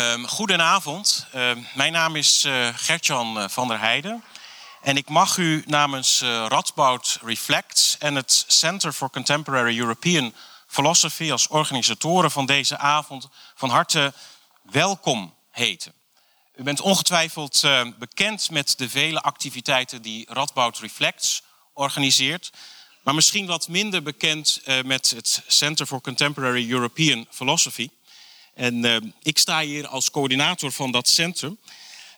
Um, goedenavond, uh, mijn naam is uh, Gertjan eh, van der Heijden. En ik mag u namens uh, Radboud Reflects en het Center for Contemporary European Philosophy als organisatoren van deze avond van harte welkom heten. U bent ongetwijfeld bekend met de vele activiteiten die Radboud Reflects organiseert. Maar misschien wat minder bekend met het Center for Contemporary European Philosophy. En uh, ik sta hier als coördinator van dat centrum.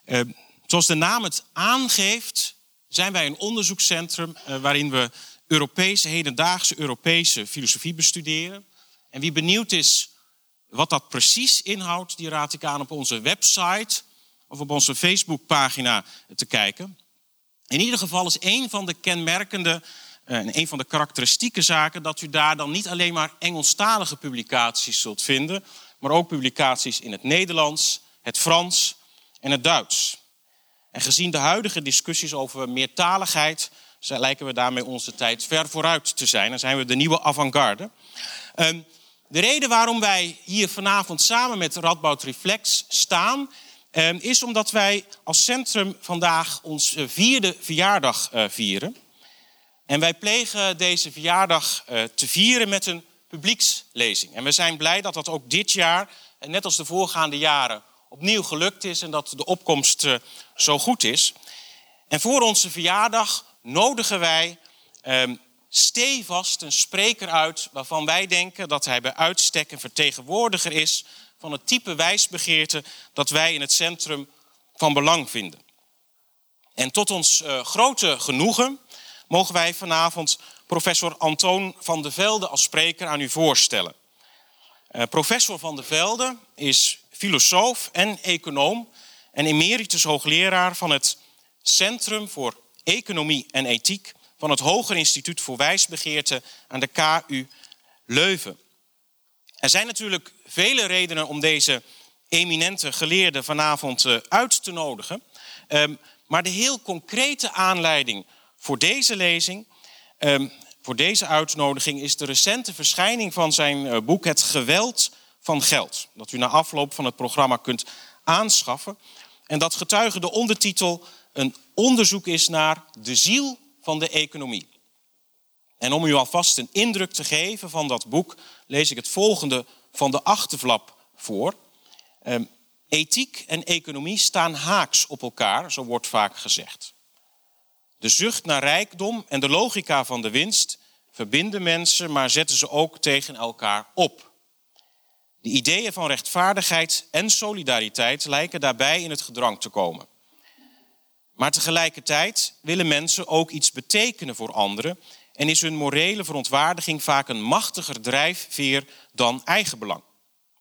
Uh, zoals de naam het aangeeft, zijn wij een onderzoekscentrum uh, waarin we Europese, hedendaagse Europese filosofie bestuderen. En wie benieuwd is wat dat precies inhoudt, die raad ik aan op onze website of op onze Facebookpagina te kijken. In ieder geval is een van de kenmerkende en een van de karakteristieke zaken dat u daar dan niet alleen maar Engelstalige publicaties zult vinden, maar ook publicaties in het Nederlands, het Frans en het Duits. En gezien de huidige discussies over meertaligheid, lijken we daarmee onze tijd ver vooruit te zijn. Dan zijn we de nieuwe avant-garde. Ehm, de reden waarom wij hier vanavond samen met Radboud Reflex staan, ehm, is omdat wij als centrum vandaag ons eh, vierde verjaardag eh, vieren. En wij plegen deze verjaardag eh, te vieren met een publiekslezing. En we zijn blij dat dat ook dit jaar, net als de voorgaande jaren, opnieuw gelukt is en dat de opkomst eh, zo goed is. En voor onze verjaardag nodigen wij ehm, stevast een spreker uit waarvan wij denken dat hij bij uitstek een vertegenwoordiger is van het type wijsbegeerte dat wij in het centrum van belang vinden. En tot ons uh, grote genoegen mogen wij vanavond professor Antoon van de Velde als spreker aan u voorstellen. Uh, professor van de Velde is filosoof en econoom en emeritus hoogleraar van het Centrum voor Economie en Ethiek van het Hoger Instituut voor Wijsbegeerte aan de KU Leuven. Er zijn natuurlijk vele redenen om deze eminente geleerde vanavond uh, uit te nodigen. Um, maar de heel concrete aanleiding voor deze lezing um, voor deze uitnodiging is de recente verschijning van zijn eh, boek Het geweld van geld. Dat u na afloop van het programma kunt aanschaffen. En dat getuige de ondertitel een onderzoek is naar de ziel van de economie. En om u alvast een indruk te geven van dat boek, lees ik het volgende van de achterflap voor. Ehm, ethiek en economie staan haaks op elkaar, zo wordt vaak gezegd. De zucht naar rijkdom en de logica van de winst verbinden mensen, maar zetten ze ook tegen elkaar op. De ideeën van rechtvaardigheid en solidariteit lijken daarbij in het gedrang te komen. Maar tegelijkertijd willen mensen ook iets betekenen voor anderen en is hun morele verontwaardiging vaak een machtiger drijfveer dan eigenbelang.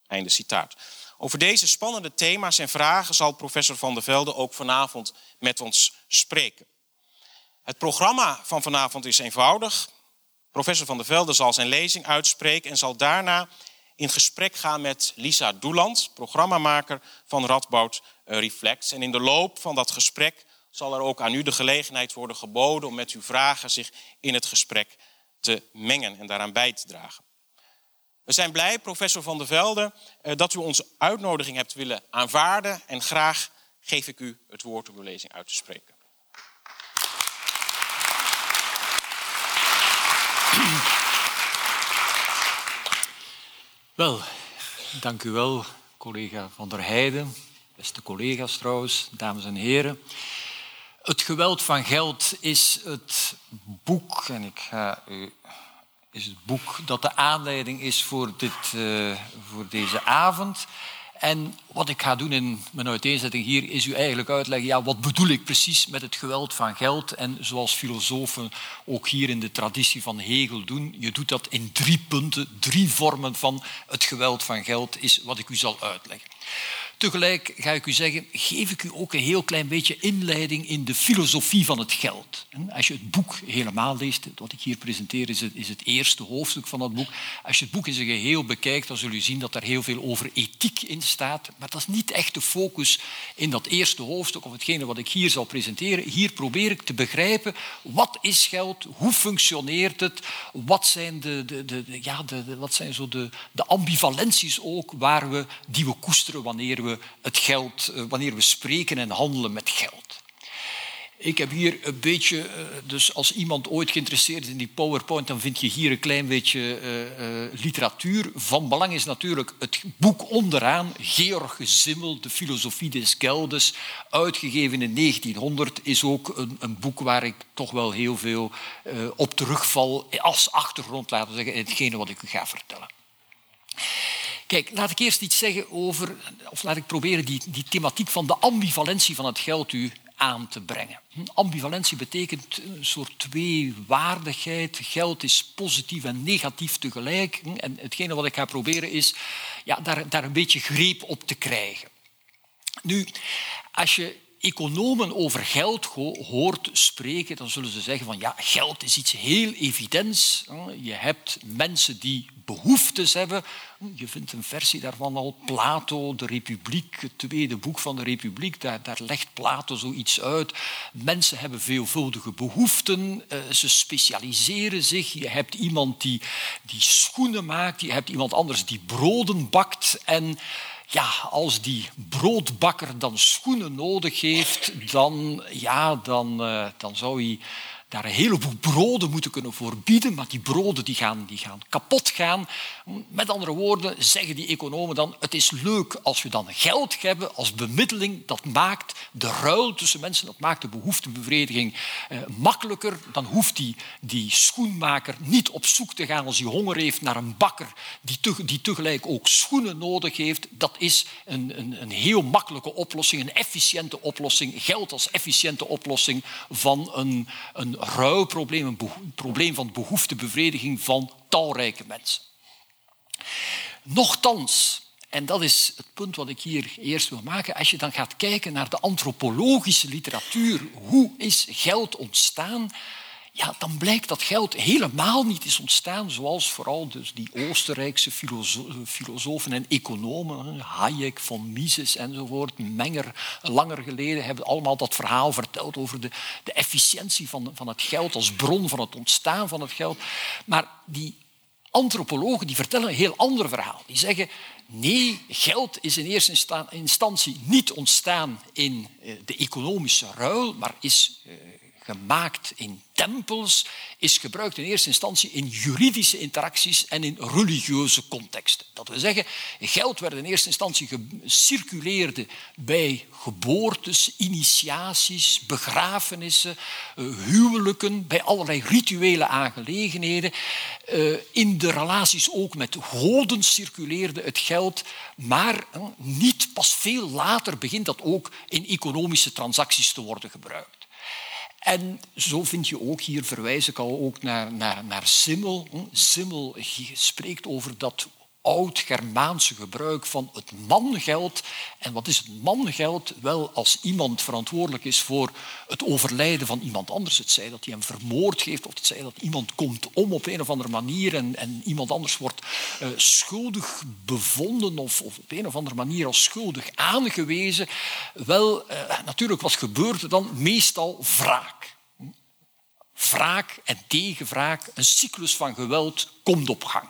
Einde citaat. Over deze spannende thema's en vragen zal professor Van der Velde ook vanavond met ons spreken. Het programma van vanavond is eenvoudig. Professor Van der Velde zal zijn lezing uitspreken en zal daarna in gesprek gaan met Lisa Doeland, programmamaker van Radboud eh, Reflects. En in de loop van dat gesprek zal er ook aan u de gelegenheid worden geboden om met uw vragen zich in het gesprek te mengen en daaraan bij te dragen. We zijn blij, professor Van der Velde, eh, dat u onze uitnodiging hebt willen aanvaarden en graag geef ik u het woord om uw lezing uit te spreken. Wel, dank u wel, collega Van der Heijden, beste collega's trouwens, dames en heren. Het geweld van geld is het boek, en ik ga u is het boek dat de aanleiding is voor, dit, uh, voor deze avond. En wat ik ga doen in mijn uiteenzetting hier is u eigenlijk uitleggen, ja, wat bedoel ik precies met het geweld van geld? En zoals filosofen ook hier in de traditie van Hegel doen, je doet dat in drie punten, drie vormen van het geweld van geld, is wat ik u zal uitleggen. Tegelijk ga ik u zeggen, geef ik u ook een heel klein beetje inleiding in de filosofie van het geld. Als je het boek helemaal leest, wat ik hier presenteer is het, eerste hoofdstuk van dat boek. Als je het boek in zijn geheel bekijkt, dan zul je zien dat er heel veel over ethiek in staat. Maar dat is niet echt de focus in dat eerste hoofdstuk of hetgene wat ik hier zal presenteren. Hier probeer ik te begrijpen, wat is geld, hoe functioneert het, wat zijn, de, de, de ja, de, wat zijn zo de, de ambivalenties ook waar we, die we koesteren wanneer we, het geld, eh, wanneer we spreken en handelen met geld. Ik heb hier een beetje, eh, dus als iemand ooit geïnteresseerd is in die PowerPoint, dan vind je hier een klein beetje uh, literatuur. Van belang is natuurlijk het boek onderaan, Georg Simmel, De Filosofie des Geldes, uitgegeven in 1900, is ook een, een boek waar ik toch wel heel veel op terugval als achtergrond, laten we zeggen, in hetgene wat ik u ga vertellen. Kijk, laat ik eerst iets zeggen over, of laat ik proberen die, die thematiek van de ambivalentie van het geld u aan te brengen. Ambivalentie betekent een soort tweewaardigheid. Geld is positief en negatief tegelijk. En hetgene wat ik ga proberen is ja, daar, daar een beetje greep op te krijgen. Nu, als je economen over geld hoort spreken, dan zullen ze zeggen van ja, geld is iets heel evidents. Je hebt mensen die behoeftes hebben. Je vindt een versie daarvan al, Plato, de Republiek, het tweede boek van de Republiek, daar, legt Plato zoiets uit. Mensen hebben veelvuldige behoeften, eh, ze specialiseren zich. Je hebt iemand die, die schoenen maakt, je hebt iemand anders die broden bakt en ja, als die broodbakker dan schoenen nodig heeft, dan, ja, dan, uh, dan zou hij daar een heleboel broden moeten kunnen voorbieden, maar die broden die gaan, die gaan kapot gaan. Met andere woorden zeggen die economen dan, het is leuk als we dan geld hebben als bemiddeling, dat maakt de ruil tussen mensen, dat maakt de behoeftebevrediging eh, makkelijker. Dan hoeft die, die schoenmaker niet op zoek te gaan als hij honger heeft naar een bakker die, die tegelijk ook schoenen nodig heeft. Dat is een, een, een heel makkelijke oplossing, een efficiënte oplossing, geld als efficiënte oplossing van een, een rouwprobleem, een probleem van behoeftebevrediging van talrijke mensen. Nochtans, en dat is het punt wat ik hier eerst wil maken, als je dan gaat kijken naar de antropologische literatuur, hoe is geld ontstaan, ja, dan blijkt dat geld helemaal niet is ontstaan zoals vooral dus die Oostenrijkse filosofen en economen, Hayek, von Mises enzovoort, Menger, langer geleden, hebben allemaal dat verhaal verteld over de, de efficiëntie van, van het geld als bron van het ontstaan van het geld. Maar die antropologen die vertellen een heel ander verhaal. Die zeggen, nee, geld is in eerste instantie niet ontstaan in eh, de economische ruil, maar is eh, gemaakt in tempels, is gebruikt in eerste instantie in juridische interacties en in religieuze contexten. Dat wil zeggen, geld werd in eerste instantie gecirculeerde bij geboortes, initiaties, begrafenissen, eh, huwelijken, bij allerlei rituele aangelegenheden. Eh, in de relaties ook met goden circuleerde het geld, maar eh, niet pas veel later begint dat ook in economische transacties te worden gebruikt. En zo vind je ook, hier verwijs ik al ook naar, naar, naar Simmel. Simmel spreekt over dat oud-Germaanse gebruik van het mangeld. En wat is het mangeld? Wel, als iemand verantwoordelijk is voor het overlijden van iemand anders, het zij dat hij hem vermoord heeft, of het zij dat iemand komt om op een of andere manier en, iemand anders wordt uh, schuldig bevonden of, of, op een of andere manier als schuldig aangewezen. Wel, uh, natuurlijk, wat gebeurt er dan? Meestal wraak. Wraak en tegenwraak, een cyclus van geweld komt op gang.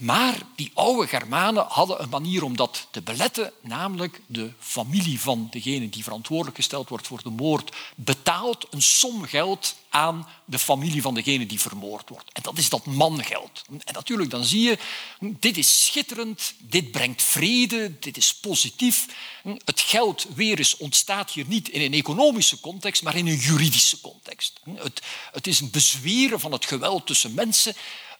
Maar die oude Germanen hadden een manier om dat te beletten, namelijk de familie van degene die verantwoordelijk gesteld wordt voor de moord betaalt een som geld aan de familie van degene die vermoord wordt. En dat is dat mangeld. En natuurlijk, dan zie je, dit is schitterend, dit brengt vrede, dit is positief. Het geld weer ontstaat hier niet in een economische context, maar in een juridische context. Het, het is een bezweren van het geweld tussen mensen.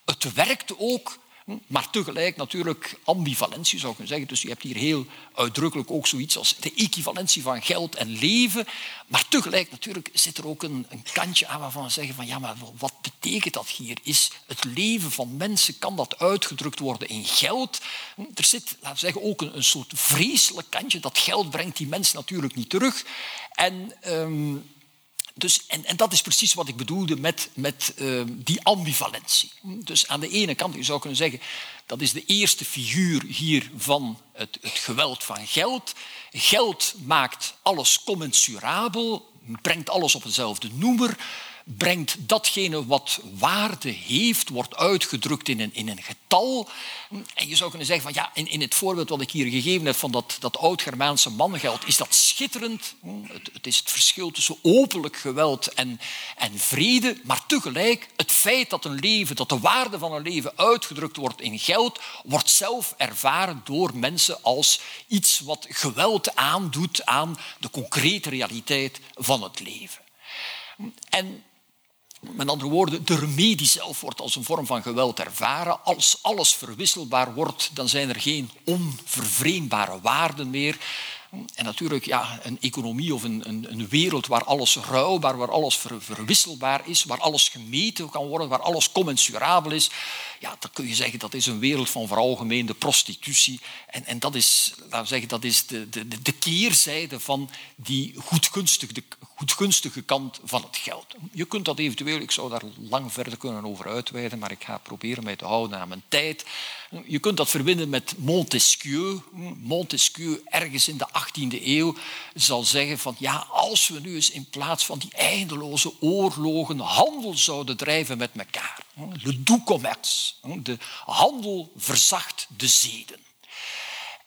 Het werkt ook maar tegelijk natuurlijk ambivalentie zou ik kunnen zeggen. Dus je hebt hier heel uitdrukkelijk ook zoiets als de equivalentie van geld en leven. Maar tegelijk natuurlijk zit er ook een, een kantje aan waarvan we zeggen van ja, maar wat betekent dat hier? Is het leven van mensen, kan dat uitgedrukt worden in geld? Er zit, laten we zeggen, ook een, een soort vreselijk kantje. Dat geld brengt die mensen natuurlijk niet terug. En... Um, dus, en, en, dat is precies wat ik bedoelde met, met uh, die ambivalentie. Dus aan de ene kant, je zou kunnen zeggen, dat is de eerste figuur hier van het, het geweld van geld. Geld maakt alles commensurabel, brengt alles op dezelfde noemer. Brengt datgene wat waarde heeft, wordt uitgedrukt in een, in een getal. En je zou kunnen zeggen van ja, in, in het voorbeeld wat ik hier gegeven heb van dat, dat oud-Germaanse mangeld, is dat schitterend. Het, het, is het verschil tussen openlijk geweld en, en vrede, maar tegelijk het feit dat een leven, dat de waarde van een leven uitgedrukt wordt in geld, wordt zelf ervaren door mensen als iets wat geweld aandoet aan de concrete realiteit van het leven. En met andere woorden, de remedie zelf wordt als een vorm van geweld ervaren. Als alles verwisselbaar wordt, dan zijn er geen onvervreemdbare waarden meer. En natuurlijk, ja, een economie of een, een, een wereld waar alles ruilbaar, waar alles ver, verwisselbaar is, waar alles gemeten kan worden, waar alles commensurabel is, ja, dan kun je zeggen dat is een wereld van veralgemeende prostitutie. En, en dat is, laten zeggen, dat is de, de, de keerzijde van die goedgunstige, goedgunstige kant van het geld. Je kunt dat eventueel, ik zou daar lang verder kunnen over uitweiden, maar ik ga proberen mij te houden aan mijn tijd. Je kunt dat verbinden met Montesquieu. Montesquieu, ergens in de 18e eeuw, zal zeggen van ja, als we nu eens in plaats van die eindeloze oorlogen handel zouden drijven met elkaar. Le doux commerce. De handel verzacht de zeden.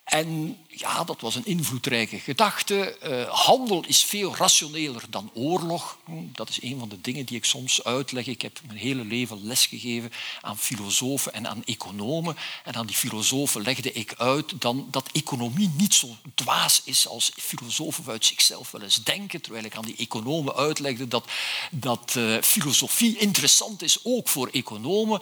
En ja, dat was een invloedrijke gedachte. Uh, handel is veel rationeler dan oorlog. Hm, dat is een van de dingen die ik soms uitleg. Ik heb mijn hele leven lesgegeven aan filosofen en aan economen. En aan die filosofen legde ik uit dan dat economie niet zo dwaas is als filosofen uit zichzelf wel eens denken. Terwijl ik aan die economen uitlegde dat, dat uh, filosofie interessant is, ook voor economen.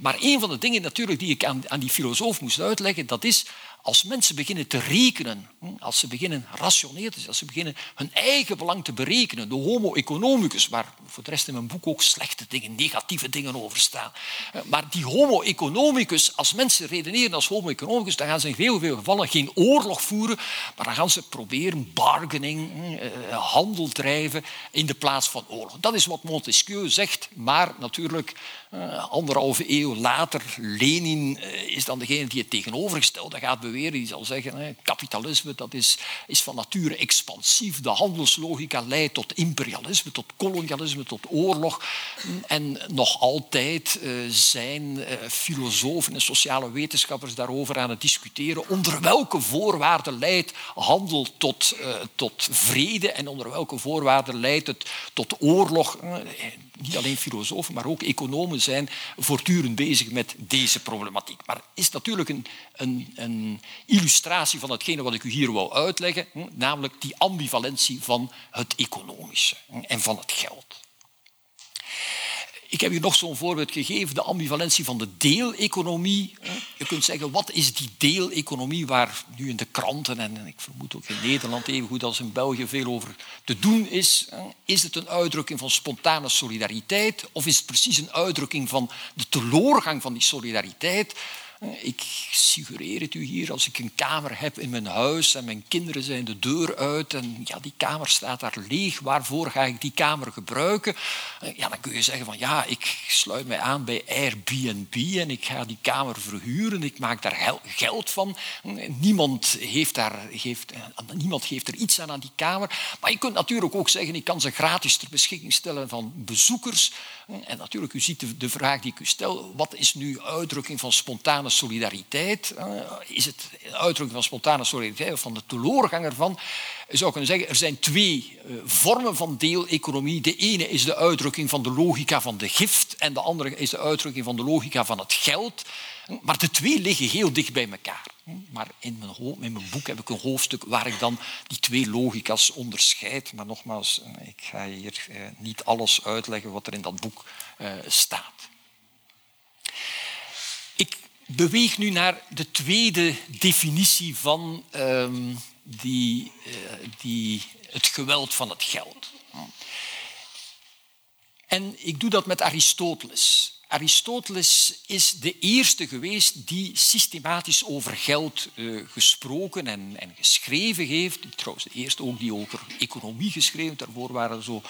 Maar een van de dingen natuurlijk die ik aan, aan die filosoof moest uitleggen, dat is als mensen beginnen te rekenen, hm, als ze beginnen rationeel te zijn, als ze beginnen hun eigen belang te berekenen, de homo economicus, waar voor de rest in mijn boek ook slechte dingen, negatieve dingen over staan. Eh, maar die homo economicus, als mensen redeneren als homo economicus, dan gaan ze in heel veel gevallen geen oorlog voeren, maar dan gaan ze proberen bargaining, hm, eh, handel drijven in de plaats van oorlog. Dat is wat Montesquieu zegt, maar natuurlijk anderhalve eeuw later, Lenin is dan degene die het tegenovergestelde gaat beweren. Die zal zeggen, kapitalisme dat is, is van nature expansief. De handelslogica leidt tot imperialisme, tot kolonialisme, tot oorlog. En nog altijd uh, zijn filosofen en sociale wetenschappers daarover aan het discussiëren. Onder welke voorwaarden leidt handel tot, tot vrede en onder welke voorwaarden leidt het tot oorlog? Niet alleen filosofen, maar ook economen zijn voortdurend bezig met deze problematiek. Maar het is natuurlijk een, een, een illustratie van hetgene wat ik u hier wil uitleggen, namelijk die ambivalentie van het economische en van het geld. Ik heb u nog zo'n voorbeeld gegeven, de ambivalentie van de deeleconomie. Je kunt zeggen, wat is die deeleconomie waar nu in de kranten en ik vermoed ook in Nederland even goed als in België veel over te doen is? Is het een uitdrukking van spontane solidariteit of is het precies een uitdrukking van de teloorgang van die solidariteit? Ik suggereer het u hier, als ik een kamer heb in mijn huis en mijn kinderen zijn de deur uit en ja, die kamer staat daar leeg, waarvoor ga ik die kamer gebruiken? Ja, dan kun je zeggen van ja, ik sluit mij aan bij Airbnb en ik ga die kamer verhuren, ik maak daar geld van. Niemand, heeft daar, geeft, niemand geeft er iets aan aan die kamer. Maar je kunt natuurlijk ook zeggen, ik kan ze gratis ter beschikking stellen van bezoekers. En natuurlijk, u ziet de vraag die ik u stel, wat is nu uitdrukking van spontane solidariteit? Eh, is het uitdrukking van spontane solidariteit of van de teloorgang ervan? Je zou kunnen zeggen, er zijn twee eh, vormen van deeleconomie. De ene is de uitdrukking van de logica van de gift en de andere is de uitdrukking van de logica van het geld. Maar de twee liggen heel dicht bij elkaar. Maar in mijn, in mijn, boek heb ik een hoofdstuk waar ik dan die twee logica's onderscheid. Maar nogmaals, eh, ik ga hier niet alles uitleggen wat er in dat boek staat beweeg nu naar de tweede definitie van um, die, die, het geweld van het geld. En ik doe dat met Aristoteles. Aristoteles is de eerste geweest die systematisch over geld uh, gesproken en, en, geschreven heeft. Trouwens, de eerste ook die over economie geschreven. Daarvoor waren zo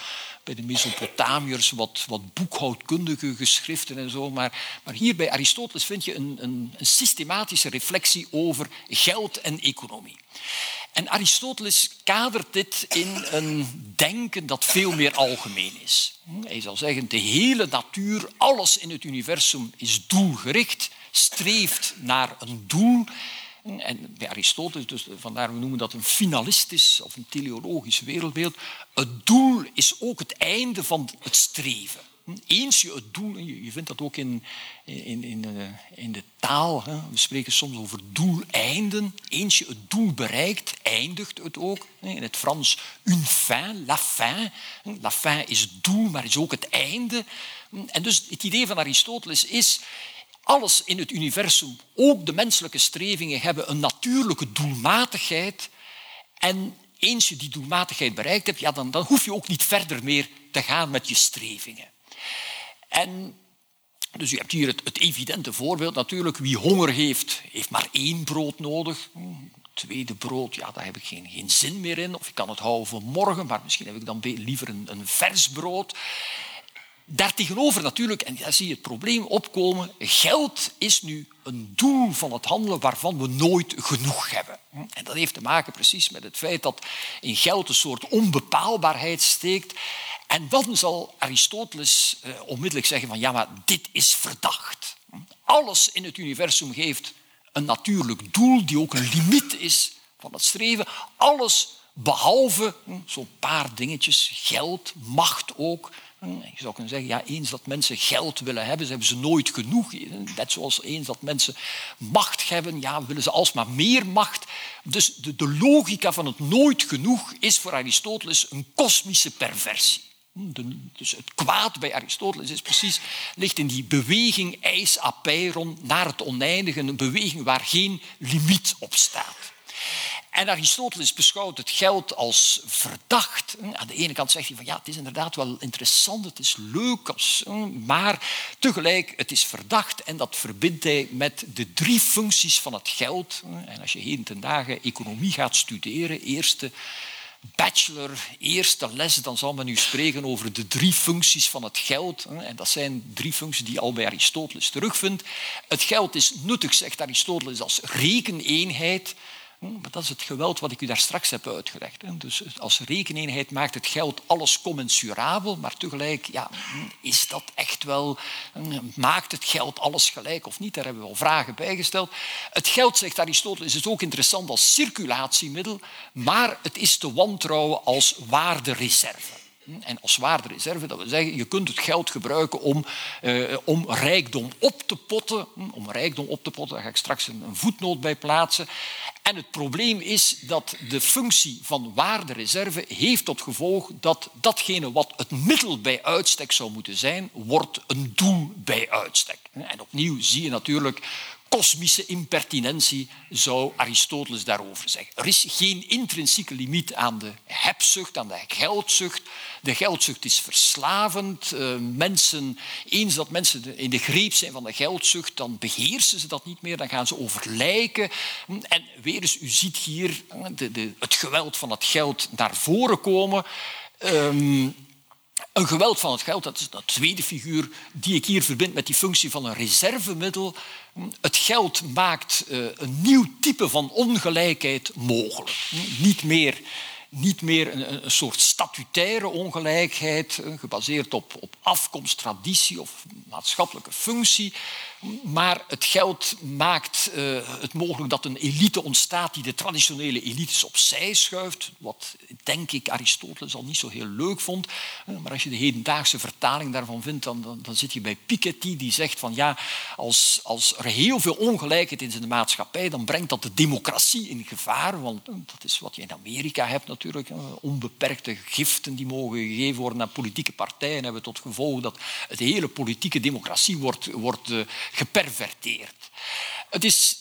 bij de Mesopotamiërs wat, wat boekhoudkundige geschriften en zo. Maar, maar hier bij Aristoteles vind je een, een, een systematische reflectie over geld en economie. En Aristoteles kadert dit in een denken dat veel meer algemeen is. Hij zal zeggen, de hele natuur, alles in het universum is doelgericht, streeft naar een doel. En bij Aristoteles, dus vandaar we noemen dat een finalistisch of een teleologisch wereldbeeld, het doel is ook het einde van het streven. Eens je het doel, je vindt dat ook in, in, in, de, in de taal, hè. we spreken soms over doeleinden. Eens je het doel bereikt, eindigt het ook. In het Frans, une fin, la fin. La fin is het doel, maar is ook het einde. En dus het idee van Aristoteles is, alles in het universum, ook de menselijke strevingen, hebben een natuurlijke doelmatigheid. En eens je die doelmatigheid bereikt hebt, ja, dan, dan hoef je ook niet verder meer te gaan met je strevingen. En dus je hebt hier het, het, evidente voorbeeld natuurlijk. Wie honger heeft, heeft maar één brood nodig. Tweede brood, ja, daar heb ik geen, geen zin meer in. Of ik kan het houden voor morgen, maar misschien heb ik dan liever een, een vers brood. Daartegenover natuurlijk, en daar zie je het probleem opkomen, geld is nu een doel van het handelen waarvan we nooit genoeg hebben. En dat heeft te maken precies met het feit dat in geld een soort onbepaalbaarheid steekt. En dan zal Aristoteles eh, onmiddellijk zeggen van ja, maar dit is verdacht. Alles in het universum geeft een natuurlijk doel die ook een limiet is van het streven. Alles behalve hm, zo'n paar dingetjes, geld, macht ook. Hm, je zou kunnen zeggen, ja, eens dat mensen geld willen hebben, ze hebben ze nooit genoeg. Net zoals eens dat mensen macht hebben, ja, willen ze alsmaar meer macht. Dus de, de logica van het nooit genoeg is voor Aristoteles een kosmische perversie. Dus het kwaad bij Aristoteles is precies, ligt in die beweging eis apeiron naar het oneindige, een beweging waar geen limiet op staat. En Aristoteles beschouwt het geld als verdacht. Aan de ene kant zegt hij van ja, het is inderdaad wel interessant, het is leuk, maar tegelijk het is verdacht en dat verbindt hij met de drie functies van het geld. En als je heden ten dagen economie gaat studeren, eerste bachelor, eerste les, dan zal men nu spreken over de drie functies van het geld. En dat zijn drie functies die al bij Aristoteles terugvindt. Het geld is nuttig, zegt Aristoteles, als rekeneenheid. Maar dat is het geweld wat ik u daar straks heb uitgelegd. Dus als rekeneenheid maakt het geld alles commensurabel, maar tegelijk ja, is dat echt wel, maakt het geld alles gelijk of niet? Daar hebben we wel vragen bij gesteld. Het geld, zegt Aristoteles, is ook interessant als circulatiemiddel, maar het is te wantrouwen als waardereserve. En als waardereserve, dat wil zeggen, je kunt het geld gebruiken om, eh, om rijkdom op te potten. Om rijkdom op te potten, daar ga ik straks een voetnoot bij plaatsen. En het probleem is dat de functie van waardereserve heeft tot gevolg dat datgene wat het middel bij uitstek zou moeten zijn, wordt een doel bij uitstek. En opnieuw zie je natuurlijk kosmische impertinentie, zou Aristoteles daarover zeggen. Er is geen intrinsieke limiet aan de hebzucht, aan de geldzucht. De geldzucht is verslavend. Uh, mensen, eens dat mensen in de greep zijn van de geldzucht, dan beheersen ze dat niet meer, dan gaan ze over lijken. En weer eens, u ziet hier de, het geweld van het geld naar voren komen. Um, een geweld van het geld, dat is de tweede figuur die ik hier verbind met die functie van een reservemiddel. Het geld maakt eh, een nieuw type van ongelijkheid mogelijk. Niet meer niet meer een, een, soort statutaire ongelijkheid, eh, gebaseerd op, op afkomst, traditie of maatschappelijke functie. Maar het geld maakt uh, het mogelijk dat een elite ontstaat die de traditionele elites opzij schuift. Wat denk ik Aristoteles al niet zo heel leuk vond. Uh, maar als je de hedendaagse vertaling daarvan vindt, dan, dan, zit je bij Piketty die zegt van ja, als, als er heel veel ongelijkheid is in de maatschappij, dan brengt dat de democratie in gevaar. Want dat is wat je in Amerika hebt natuurlijk. Onbeperkte giften die mogen gegeven worden aan politieke partijen hebben tot gevolg dat het hele politieke democratie wordt, wordt geperverteerd. Het is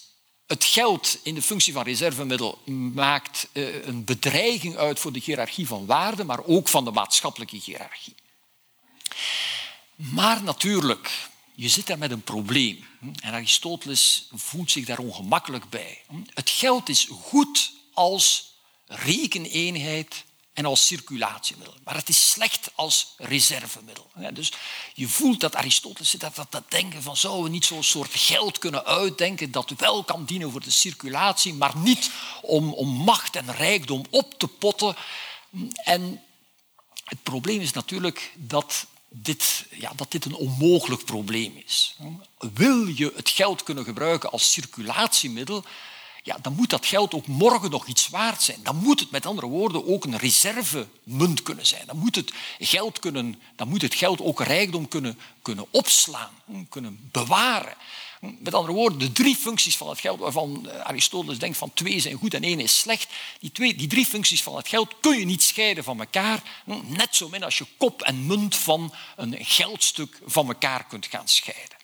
het geld in de functie van reservemiddel maakt uh, een bedreiging uit voor de hiërarchie van waarden, maar ook van de maatschappelijke hiërarchie. Maar natuurlijk, je zit daar met een probleem. En Aristoteles voelt zich daar ongemakkelijk bij. Het geld is goed als rekeneenheid en als circulatiemiddel. Maar het is slecht als reservemiddel. Dus je voelt dat Aristoteles zit dat, dat denken van zouden we niet zo'n soort geld kunnen uitdenken dat wel kan dienen voor de circulatie, maar niet om, om macht en rijkdom op te potten. En het probleem is natuurlijk dat dit, ja, dat dit een onmogelijk probleem is. Wil je het geld kunnen gebruiken als circulatiemiddel, ja, dan moet dat geld ook morgen nog iets waard zijn. Dan moet het met andere woorden ook een reservemunt kunnen zijn. Dan moet het geld, kunnen, dan moet het geld ook rijkdom kunnen, kunnen opslaan, kunnen bewaren. Met andere woorden, de drie functies van het geld, waarvan Aristoteles denkt van twee zijn goed en één is slecht, die, twee, die drie functies van het geld kun je niet scheiden van elkaar. Net zo min als je kop en munt van een geldstuk van elkaar kunt gaan scheiden.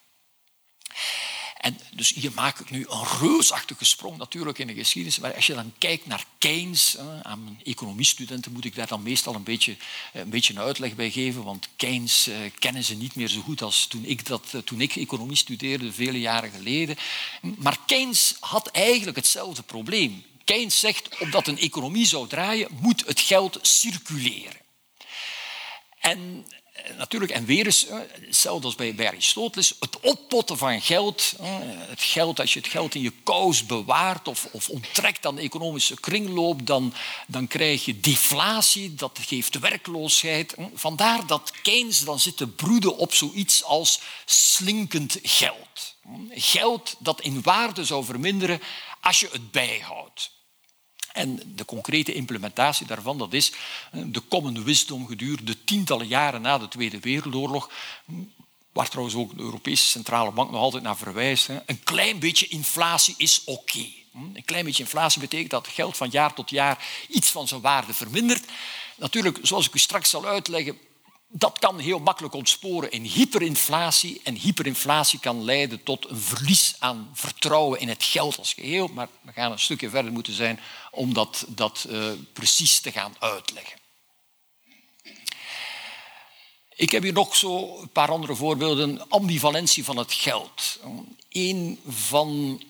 En dus hier maak ik nu een reusachtige sprong natuurlijk in de geschiedenis. Maar als je dan kijkt naar Keynes, aan mijn economiestudenten moet ik daar dan meestal een beetje, eh, een beetje uitleg bij geven. Want Keynes eh, kennen ze niet meer zo goed als toen ik, dat, eh, toen ik economie studeerde, vele jaren geleden. Maar Keynes had eigenlijk hetzelfde probleem. Keynes zegt, omdat een economie zou draaien, moet het geld circuleren. En natuurlijk, en weer eens, hetzelfde als bij, Aristoteles, het oppotten van geld, het geld, als je het geld in je kous bewaart of, of onttrekt aan de economische kringloop, dan, dan krijg je deflatie, dat geeft werkloosheid. Vandaar dat Keynes dan zit te broeden op zoiets als slinkend geld. Geld dat in waarde zou verminderen als je het bijhoudt. En de concrete implementatie daarvan, dat is de common wisdom gedurende tientallen jaren na de Tweede Wereldoorlog, waar trouwens ook de Europese Centrale Bank nog altijd naar verwijst. Een klein beetje inflatie is oké. Een klein beetje inflatie betekent dat geld van jaar tot jaar iets van zijn waarde vermindert. Natuurlijk, zoals ik u straks zal uitleggen, dat kan heel makkelijk ontsporen in hyperinflatie. En hyperinflatie kan leiden tot een verlies aan vertrouwen in het geld als geheel. Maar we gaan een stukje verder moeten zijn om dat, dat uh, precies te gaan uitleggen. Ik heb hier nog zo een paar andere voorbeelden. Ambivalentie van het geld. Een van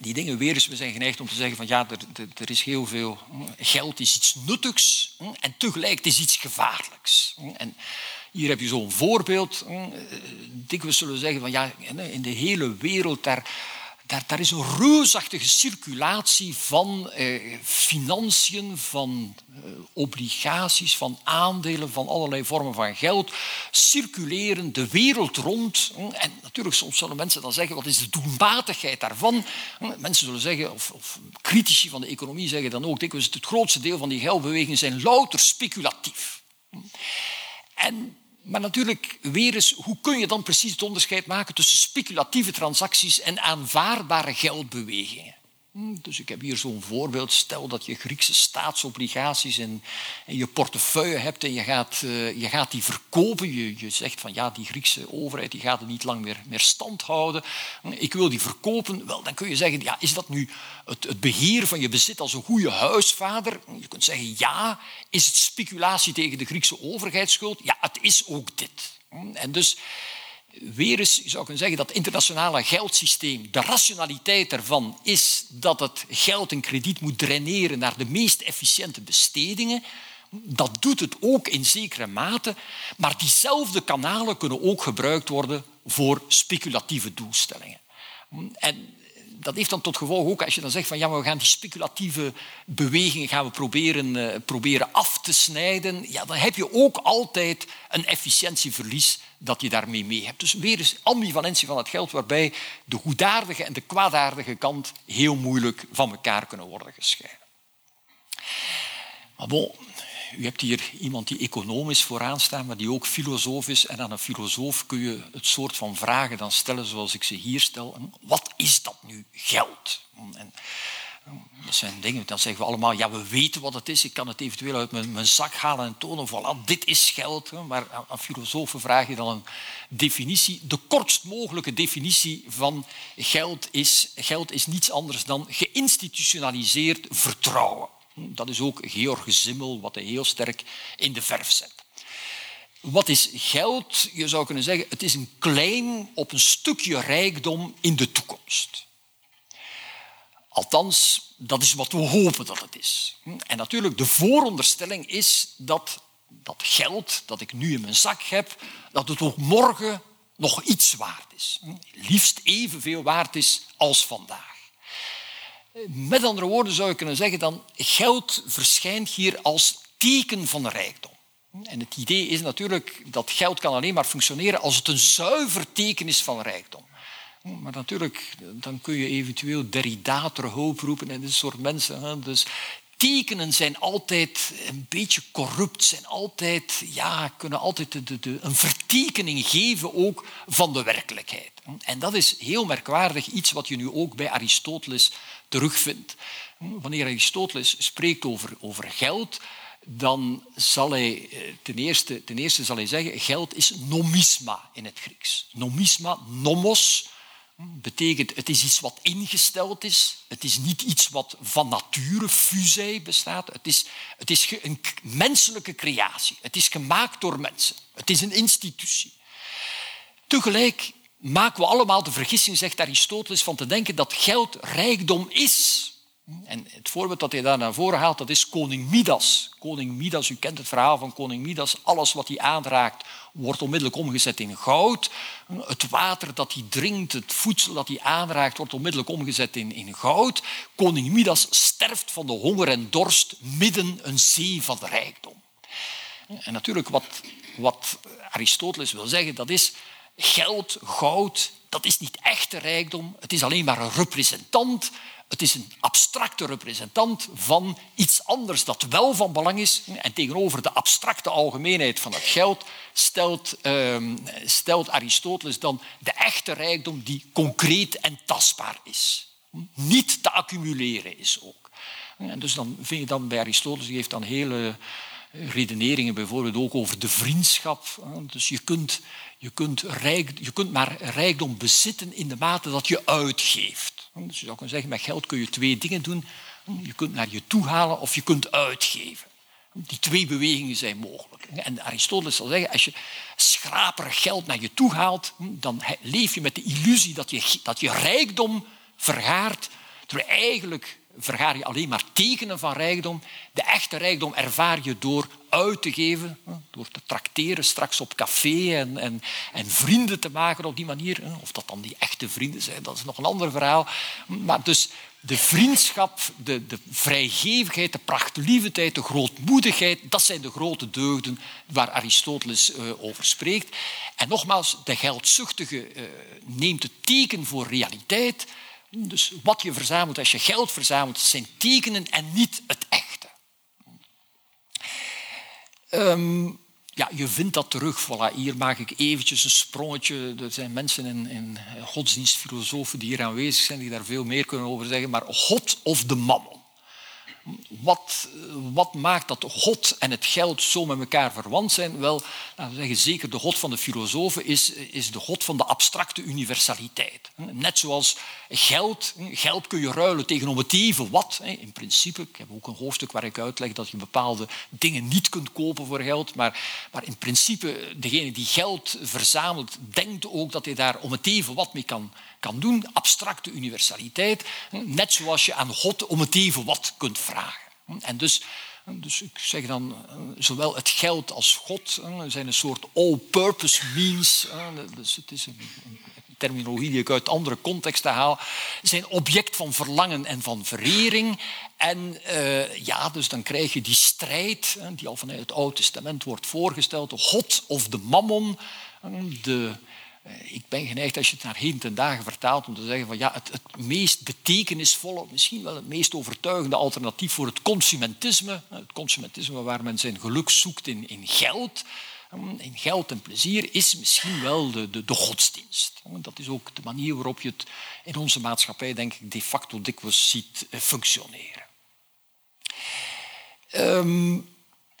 die dingen weer eens, we zijn geneigd om te zeggen van ja, er, er, is heel veel geld is iets nuttigs en tegelijk is iets gevaarlijks. En hier heb je zo'n voorbeeld. Dikwijls zullen we zeggen van ja, in de hele wereld daar daar, is een reusachtige circulatie van eh, financiën, van eh, obligaties, van aandelen, van allerlei vormen van geld, circuleren de wereld rond. En natuurlijk, soms zullen mensen dan zeggen, wat is de doelmatigheid daarvan? Mensen zullen zeggen, of, of critici van de economie zeggen dan ook dikwijls, het grootste deel van die geldbewegingen zijn louter speculatief. En maar natuurlijk, weer eens, hoe kun je dan precies het onderscheid maken tussen speculatieve transacties en aanvaardbare geldbewegingen? Hm, dus ik heb hier zo'n voorbeeld. Stel dat je Griekse staatsobligaties in je portefeuille hebt en je gaat, uh, je gaat die verkopen. Je, je zegt van ja, die Griekse overheid die gaat het niet lang meer, meer stand houden. Hm, ik wil die verkopen. Wel, dan kun je zeggen, ja, is dat nu het, het beheer van je bezit als een goede huisvader? Hm, je kunt zeggen ja. Is het speculatie tegen de Griekse overheidsschuld? Ja, het is ook dit. En dus weer eens, zou kunnen zeggen, dat internationale geldsysteem, de rationaliteit ervan is dat het geld en krediet moet draineren naar de meest efficiënte bestedingen. Dat doet het ook in zekere mate, maar diezelfde kanalen kunnen ook gebruikt worden voor speculatieve doelstellingen. En dat heeft dan tot gevolg ook, als je dan zegt van ja, we gaan die speculatieve bewegingen gaan we proberen, uh, proberen af te snijden, ja, dan heb je ook altijd een efficiëntieverlies dat je daarmee mee hebt. Dus weer eens ambivalentie van het geld, waarbij de goedaardige en de kwaadaardige kant heel moeilijk van elkaar kunnen worden gescheiden. Maar bon, u hebt hier iemand die economisch vooraan staat, maar die ook filosoof is. En aan een filosoof kun je het soort van vragen dan stellen zoals ik ze hier stel. Wat is dat nu, geld? En dat zijn dingen, dan zeggen we allemaal, ja, we weten wat het is. Ik kan het eventueel uit mijn, mijn zak halen en tonen. Voilà, dit is geld. Maar aan filosofen vraag je dan een definitie. De kortst mogelijke definitie van geld is, geld is niets anders dan geïnstitutionaliseerd vertrouwen. Dat is ook Georg Simmel, wat hij heel sterk in de verf zet. Wat is geld? Je zou kunnen zeggen, het is een claim op een stukje rijkdom in de toekomst. Althans, dat is wat we hopen dat het is. En natuurlijk, de vooronderstelling is dat dat geld dat ik nu in mijn zak heb, dat het ook morgen nog iets waard is. Liefst evenveel waard is als vandaag. Met andere woorden zou je kunnen zeggen dan geld verschijnt hier als teken van rijkdom. En het idee is natuurlijk dat geld kan alleen maar functioneren als het een zuiver teken is van rijkdom. Maar natuurlijk, dan kun je eventueel Derrida ter roepen en dit soort mensen. Dus tekenen zijn altijd een beetje corrupt, zijn altijd, ja, kunnen altijd een vertekening geven ook van de werkelijkheid. En dat is heel merkwaardig, iets wat je nu ook bij Aristoteles terugvindt. Wanneer Aristoteles spreekt over, over geld, dan zal hij eh, ten eerste, ten eerste zal hij zeggen, geld is nomisma in het Grieks. Nomisma, nomos, betekent het is iets wat ingesteld is. Het is niet iets wat van nature, fusei, bestaat. Het is, het is een menselijke creatie. Het is gemaakt door mensen. Het is een institutie. Tegelijk maken we allemaal de vergissing, zegt Aristoteles, van te denken dat geld rijkdom is. En het voorbeeld dat hij daar naar voren haalt, dat is koning Midas. Koning Midas, u kent het verhaal van koning Midas. Alles wat hij aanraakt, wordt onmiddellijk omgezet in goud. Het water dat hij drinkt, het voedsel dat hij aanraakt, wordt onmiddellijk omgezet in, in goud. Koning Midas sterft van de honger en dorst midden een zee van rijkdom. En natuurlijk, wat, wat Aristoteles wil zeggen, dat is geld, goud, dat is niet echte rijkdom. Het is alleen maar een representant het is een abstracte representant van iets anders dat wel van belang is. En tegenover de abstracte algemeenheid van het geld stelt, ehm, stelt Aristoteles dan de echte rijkdom die concreet en tastbaar is. Niet te accumuleren is ook. En dus dan vind je dan bij Aristoteles, die heeft dan hele redeneringen bijvoorbeeld ook over de vriendschap. Dus je kunt, je kunt, rijk, je kunt maar rijkdom bezitten in de mate dat je uitgeeft. Dus je zou kunnen zeggen, met geld kun je twee dingen doen. Je kunt naar je toe halen of je kunt uitgeven. Die twee bewegingen zijn mogelijk. En Aristoteles zal zeggen, als je schraperig geld naar je toe haalt, dan leef je met de illusie dat je, dat je rijkdom vergaart, terwijl eigenlijk vergaar je alleen maar tekenen van rijkdom. De echte rijkdom ervaar je door uit te geven, door te trakteren straks op café en, en, en vrienden te maken op die manier. Of dat dan die echte vrienden zijn, dat is nog een ander verhaal. Maar dus de vriendschap, de, de vrijgevigheid, de prachtlievendheid, de grootmoedigheid, dat zijn de grote deugden waar Aristoteles uh, over spreekt. En nogmaals, de geldzuchtige uh, neemt het teken voor realiteit dus wat je verzamelt als je geld verzamelt, zijn tekenen en niet het echte. Um, ja, je vindt dat terug. Voilà, hier maak ik eventjes een sprongetje. Er zijn mensen in, in godsdienstfilosofen die hier aanwezig zijn, die daar veel meer kunnen over zeggen. Maar God of de mammon. Wat, wat, maakt dat God en het geld zo met elkaar verwant zijn? Wel, we zeggen, zeker de God van de filosofen is, is de God van de abstracte universaliteit. Net zoals geld, geld kun je ruilen tegen om het even wat. In principe, ik heb ook een hoofdstuk waar ik uitleg dat je bepaalde dingen niet kunt kopen voor geld, maar, maar in principe, degene die geld verzamelt, denkt ook dat hij daar om het even wat mee kan, kan doen. Abstracte universaliteit, net zoals je aan God om het even wat kunt vragen. En dus dus ik zeg dan, zowel het geld als God zijn een soort all-purpose means. Dus het is een, terminologie die ik uit andere contexten haal, zijn object van verlangen en van verering. En ja, dus dan krijg je die strijd, die al vanuit het Oude Testament wordt voorgesteld, de God of de mammon. De, eh, ik ben geneigd, als je het naar heden ten dagen vertaalt, om te zeggen van ja, het, meest betekenisvolle, misschien wel het meest overtuigende alternatief voor het consumentisme, het consumentisme waar men zijn geluk zoekt in, in geld, in geld en plezier is misschien wel de, de, godsdienst. Dat is ook de manier waarop je het in onze maatschappij, denk ik, de facto dikwijls ziet eh, functioneren. Um,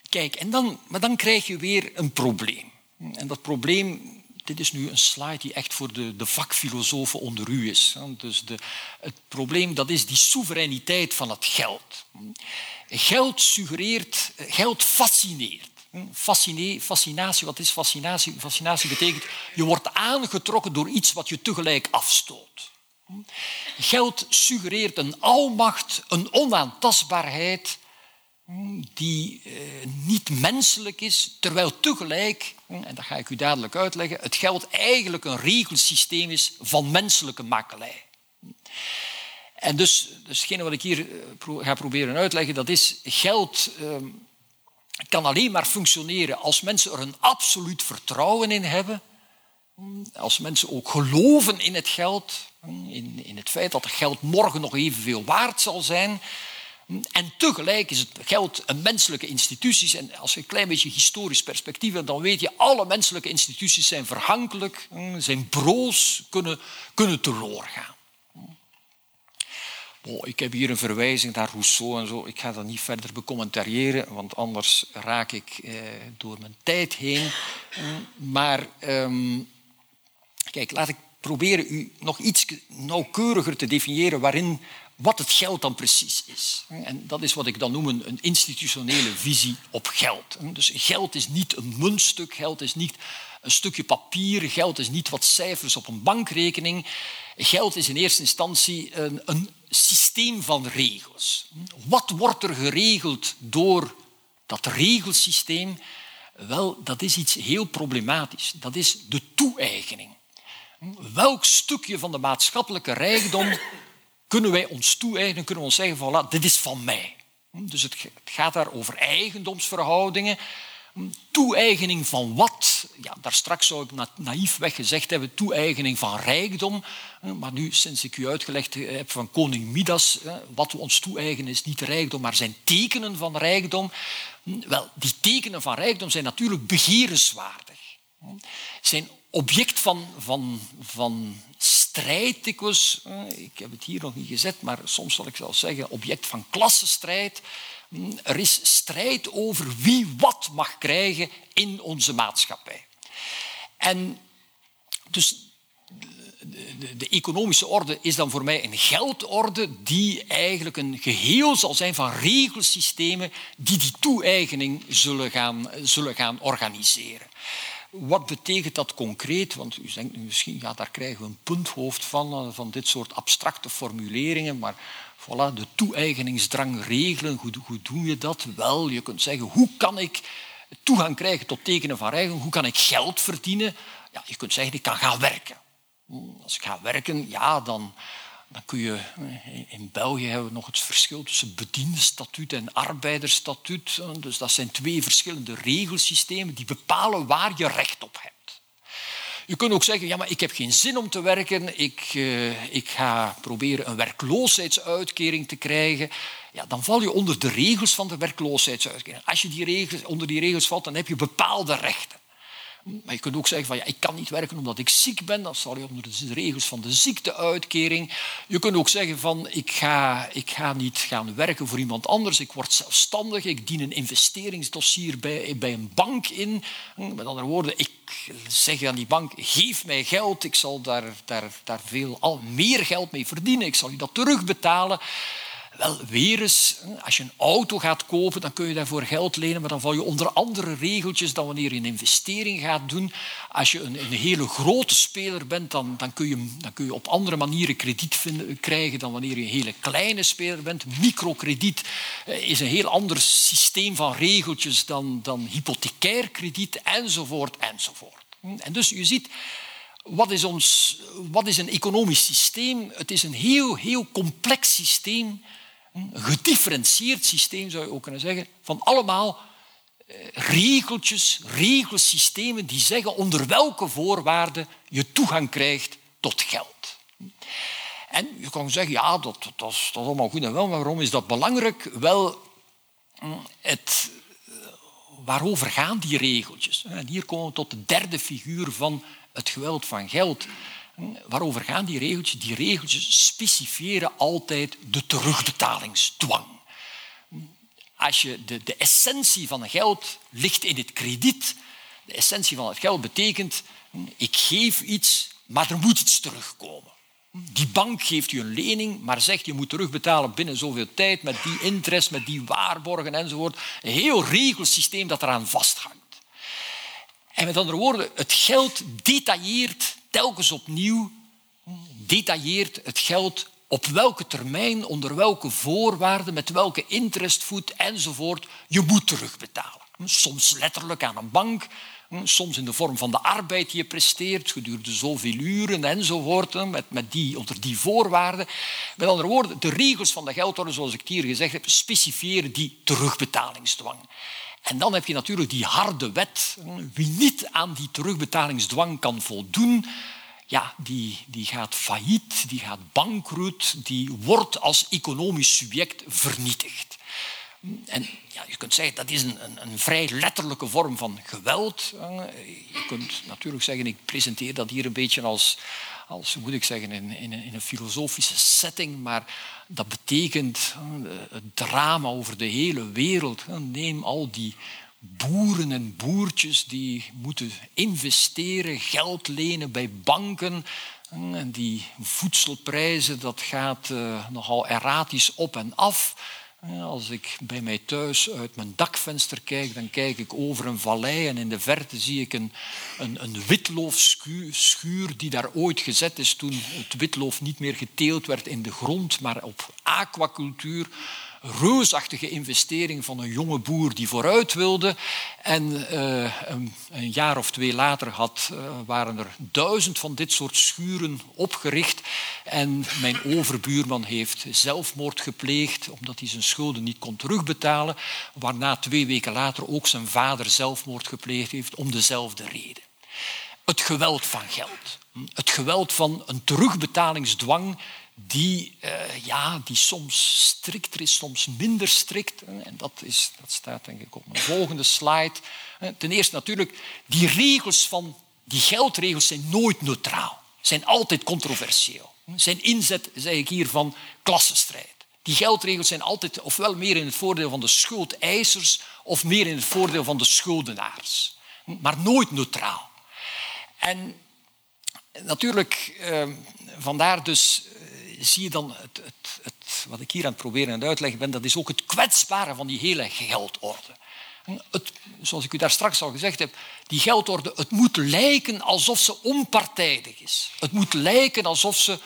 kijk, en dan, maar dan krijg je weer een probleem. En dat probleem, dit is nu een slide die echt voor de, de vakfilosofen onder u is. Dus de, het probleem, dat is die soevereiniteit van het geld. Geld suggereert, geld fascineert. Fascine, fascinatie, wat is fascinatie? Fascinatie betekent je wordt aangetrokken door iets wat je tegelijk afstoot. Geld suggereert een almacht, een onaantastbaarheid die eh, niet menselijk is, terwijl tegelijk, en dat ga ik u dadelijk uitleggen, het geld eigenlijk een regelsysteem is van menselijke makelij. En dus, dus wat ik hier eh, ga proberen uitleggen, dat is geld ehm, kan alleen maar functioneren als mensen er een absoluut vertrouwen in hebben. Als mensen ook geloven in het geld, in, in het feit dat het geld morgen nog evenveel waard zal zijn. En tegelijk is het geld een menselijke institutie. En als je een klein beetje historisch perspectief hebt, dan weet je, alle menselijke instituties zijn verhankelijk, zijn broos, kunnen, kunnen teloor gaan. Oh, ik heb hier een verwijzing naar Rousseau en zo. Ik ga dat niet verder becommentariëren, want anders raak ik eh, door mijn tijd heen. Maar ehm, kijk, laat ik proberen u nog iets nauwkeuriger te definiëren waarin wat het geld dan precies is. En dat is wat ik dan noem een institutionele visie op geld. Dus geld is niet een muntstuk, geld is niet een stukje papier, geld is niet wat cijfers op een bankrekening. Geld is in eerste instantie een, een systeem van regels. Wat wordt er geregeld door dat regelsysteem? Wel, dat is iets heel problematisch. Dat is de toe-eigening. Welk stukje van de maatschappelijke rijkdom kunnen wij ons toe-eigenen, kunnen we ons zeggen van, dit is van mij. Dus het gaat daar over eigendomsverhoudingen. Toe-eigening van wat? Ja, daar straks zou ik naïefweg gezegd hebben, toe-eigening van rijkdom. Maar nu, sinds ik u uitgelegd heb van koning Midas, wat we ons toe-eigenen is niet rijkdom, maar zijn tekenen van rijkdom. Wel, die tekenen van rijkdom zijn natuurlijk begerenswaardig. Zijn object van, van, van strijd dikwijls. Ik heb het hier nog niet gezet, maar soms zal ik zelfs zeggen object van klassenstrijd. Er is strijd over wie wat mag krijgen in onze maatschappij. En dus de, de, economische orde is dan voor mij een geldorde die eigenlijk een geheel zal zijn van regelsystemen die die toe-eigening zullen gaan, zullen gaan organiseren. Wat betekent dat concreet? Want u denkt nu misschien, ja, daar krijgen we een punthoofd van, eh, van dit soort abstracte formuleringen, maar voilà, de toe-eigeningsdrang regelen, hoe, hoe doe je dat? Wel, je kunt zeggen, hoe kan ik toegang krijgen tot tekenen van rijkdom? Hoe kan ik geld verdienen? Ja, je kunt zeggen, ik kan gaan werken. Als ik ga werken, ja, dan, dan kun je, in België hebben we nog het verschil tussen bediendenstatuut en arbeidersstatuut. Dus dat zijn twee verschillende regelsystemen die bepalen waar je recht op hebt. Je kunt ook zeggen, ja, maar ik heb geen zin om te werken, ik, uh, ik ga proberen een werkloosheidsuitkering te krijgen. Ja, dan val je onder de regels van de werkloosheidsuitkering. Als je die regels, onder die regels valt, dan heb je bepaalde rechten. Maar je kunt ook zeggen van ja, ik kan niet werken omdat ik ziek ben. Dan val je onder de regels van de ziekteuitkering. Je kunt ook zeggen van ik ga, ik ga niet gaan werken voor iemand anders. Ik word zelfstandig. Ik dien een investeringsdossier bij, bij een bank in. Met andere woorden, ik zeg aan die bank, geef mij geld. Ik zal daar, daar, daar veel al meer geld mee verdienen. Ik zal je dat terugbetalen. Wel, weer eens, als je een auto gaat kopen, dan kun je daarvoor geld lenen, maar dan val je onder andere regeltjes dan wanneer je een investering gaat doen. Als je een, een hele grote speler bent, dan, dan, kun je, dan kun je op andere manieren krediet vinden, krijgen dan wanneer je een hele kleine speler bent. Microkrediet eh, is een heel ander systeem van regeltjes dan, dan hypothecair krediet, enzovoort, enzovoort. En dus je ziet, wat is, ons, wat is een economisch systeem? Het is een heel, heel complex systeem een gedifferentieerd systeem, zou je ook kunnen zeggen, van allemaal eh, regeltjes, regelsystemen die zeggen onder welke voorwaarden je toegang krijgt tot geld. En je kan zeggen, ja, dat, dat, is, dat is allemaal goed en wel, maar waarom is dat belangrijk? Wel, mm, het, eh, waarover gaan die regeltjes? En hier komen we tot de derde figuur van het geweld van geld. Waarover gaan die regeltjes? Die regeltjes specifieren altijd de terugbetalingsdwang. Als je de, de essentie van geld ligt in het krediet. De essentie van het geld betekent, ik geef iets, maar er moet iets terugkomen. Die bank geeft je een lening, maar zegt je moet terugbetalen binnen zoveel tijd, met die interest, met die waarborgen enzovoort. Een heel regelsysteem dat eraan vasthangt. En met andere woorden, het geld detailleert telkens opnieuw detailleert het geld op welke termijn, onder welke voorwaarden, met welke interestvoet enzovoort je moet terugbetalen. Soms letterlijk aan een bank, soms in de vorm van de arbeid die je presteert, gedurende zoveel uren enzovoort, met, met die, onder die voorwaarden. Met andere woorden, de regels van de geldorde, zoals ik hier gezegd heb, specifieren die terugbetalingsdwang. En dan heb je natuurlijk die harde wet. Wie niet aan die terugbetalingsdwang kan voldoen, ja, die, die gaat failliet, die gaat bankroet, die wordt als economisch subject vernietigd. En ja, je kunt zeggen dat is een, een, een, vrij letterlijke vorm van geweld. Je kunt natuurlijk zeggen, ik presenteer dat hier een beetje als, als moet ik zeggen, in, in, in een filosofische setting, maar dat betekent het drama over de hele wereld. Neem al die boeren en boertjes die moeten investeren, geld lenen bij banken. En die voedselprijzen, dat gaat nogal erratisch op en af. Als ik bij mij thuis uit mijn dakvenster kijk, dan kijk ik over een vallei en in de verte zie ik een, een, een witloofschuur die daar ooit gezet is toen het witloof niet meer geteeld werd in de grond, maar op aquacultuur reusachtige investering van een jonge boer die vooruit wilde. En uh, een, een, jaar of twee later had, uh, waren er duizend van dit soort schuren opgericht. En mijn overbuurman heeft zelfmoord gepleegd omdat hij zijn schulden niet kon terugbetalen. Waarna twee weken later ook zijn vader zelfmoord gepleegd heeft om dezelfde reden. Het geweld van geld. Het geweld van een terugbetalingsdwang die, uh, ja, die soms strikter is, soms minder strikt. En dat, is, dat staat denk ik op mijn volgende slide. Ten eerste natuurlijk, die regels van die geldregels zijn nooit neutraal. Zijn altijd controversieel. Zijn inzet, zeg ik hier, van klassenstrijd. Die geldregels zijn altijd ofwel meer in het voordeel van de schuldeisers of meer in het voordeel van de schuldenaars. Maar nooit neutraal. En natuurlijk, eh, vandaar dus zie je dan het, het, het, wat ik hier aan het proberen en uitleggen ben, dat is ook het kwetsbare van die hele geldorde. Het, zoals ik u daar straks al gezegd heb, die geldorde, het moet lijken alsof ze onpartijdig is. Het moet lijken alsof ze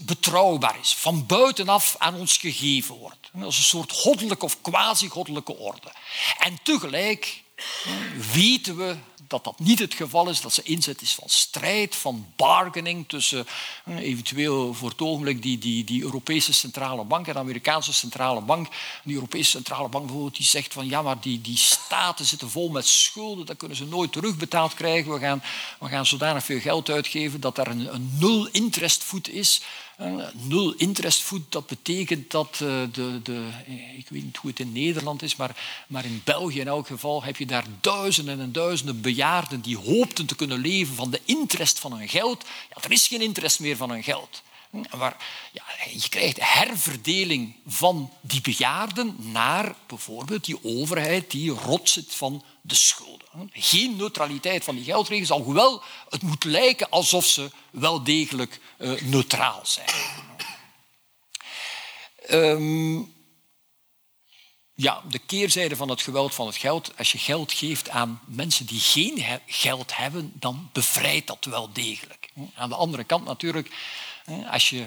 100% betrouwbaar is, van buitenaf aan ons gegeven wordt. Als een soort goddelijke of quasi-goddelijke orde. En tegelijk weten we dat dat niet het geval is, dat ze inzet is van strijd, van bargaining tussen eh, eventueel voor het ogenblik die, die, die Europese Centrale Bank en de Amerikaanse Centrale Bank. Die Europese Centrale Bank bijvoorbeeld die zegt van ja, maar die, die staten zitten vol met schulden, dat kunnen ze nooit terugbetaald krijgen. We gaan, we gaan zodanig veel geld uitgeven dat er een, een nul interestvoet is. Nul interestvoet, dat betekent dat eh, de, de, ik weet niet hoe het in Nederland is, maar, maar in België in elk geval heb je daar duizenden en duizenden bejaarden die hoopten te kunnen leven van de interest van hun geld. Ja, er is geen interest meer van hun geld. Waar, ja, je krijgt herverdeling van die bejaarden naar bijvoorbeeld die overheid die rot zit van de schulden. Geen neutraliteit van die geldregels, alhoewel het moet lijken alsof ze wel degelijk uh, neutraal zijn. Um, ja, de keerzijde van het geweld van het geld. Als je geld geeft aan mensen die geen geld hebben, dan bevrijdt dat wel degelijk. Aan de andere kant natuurlijk, als je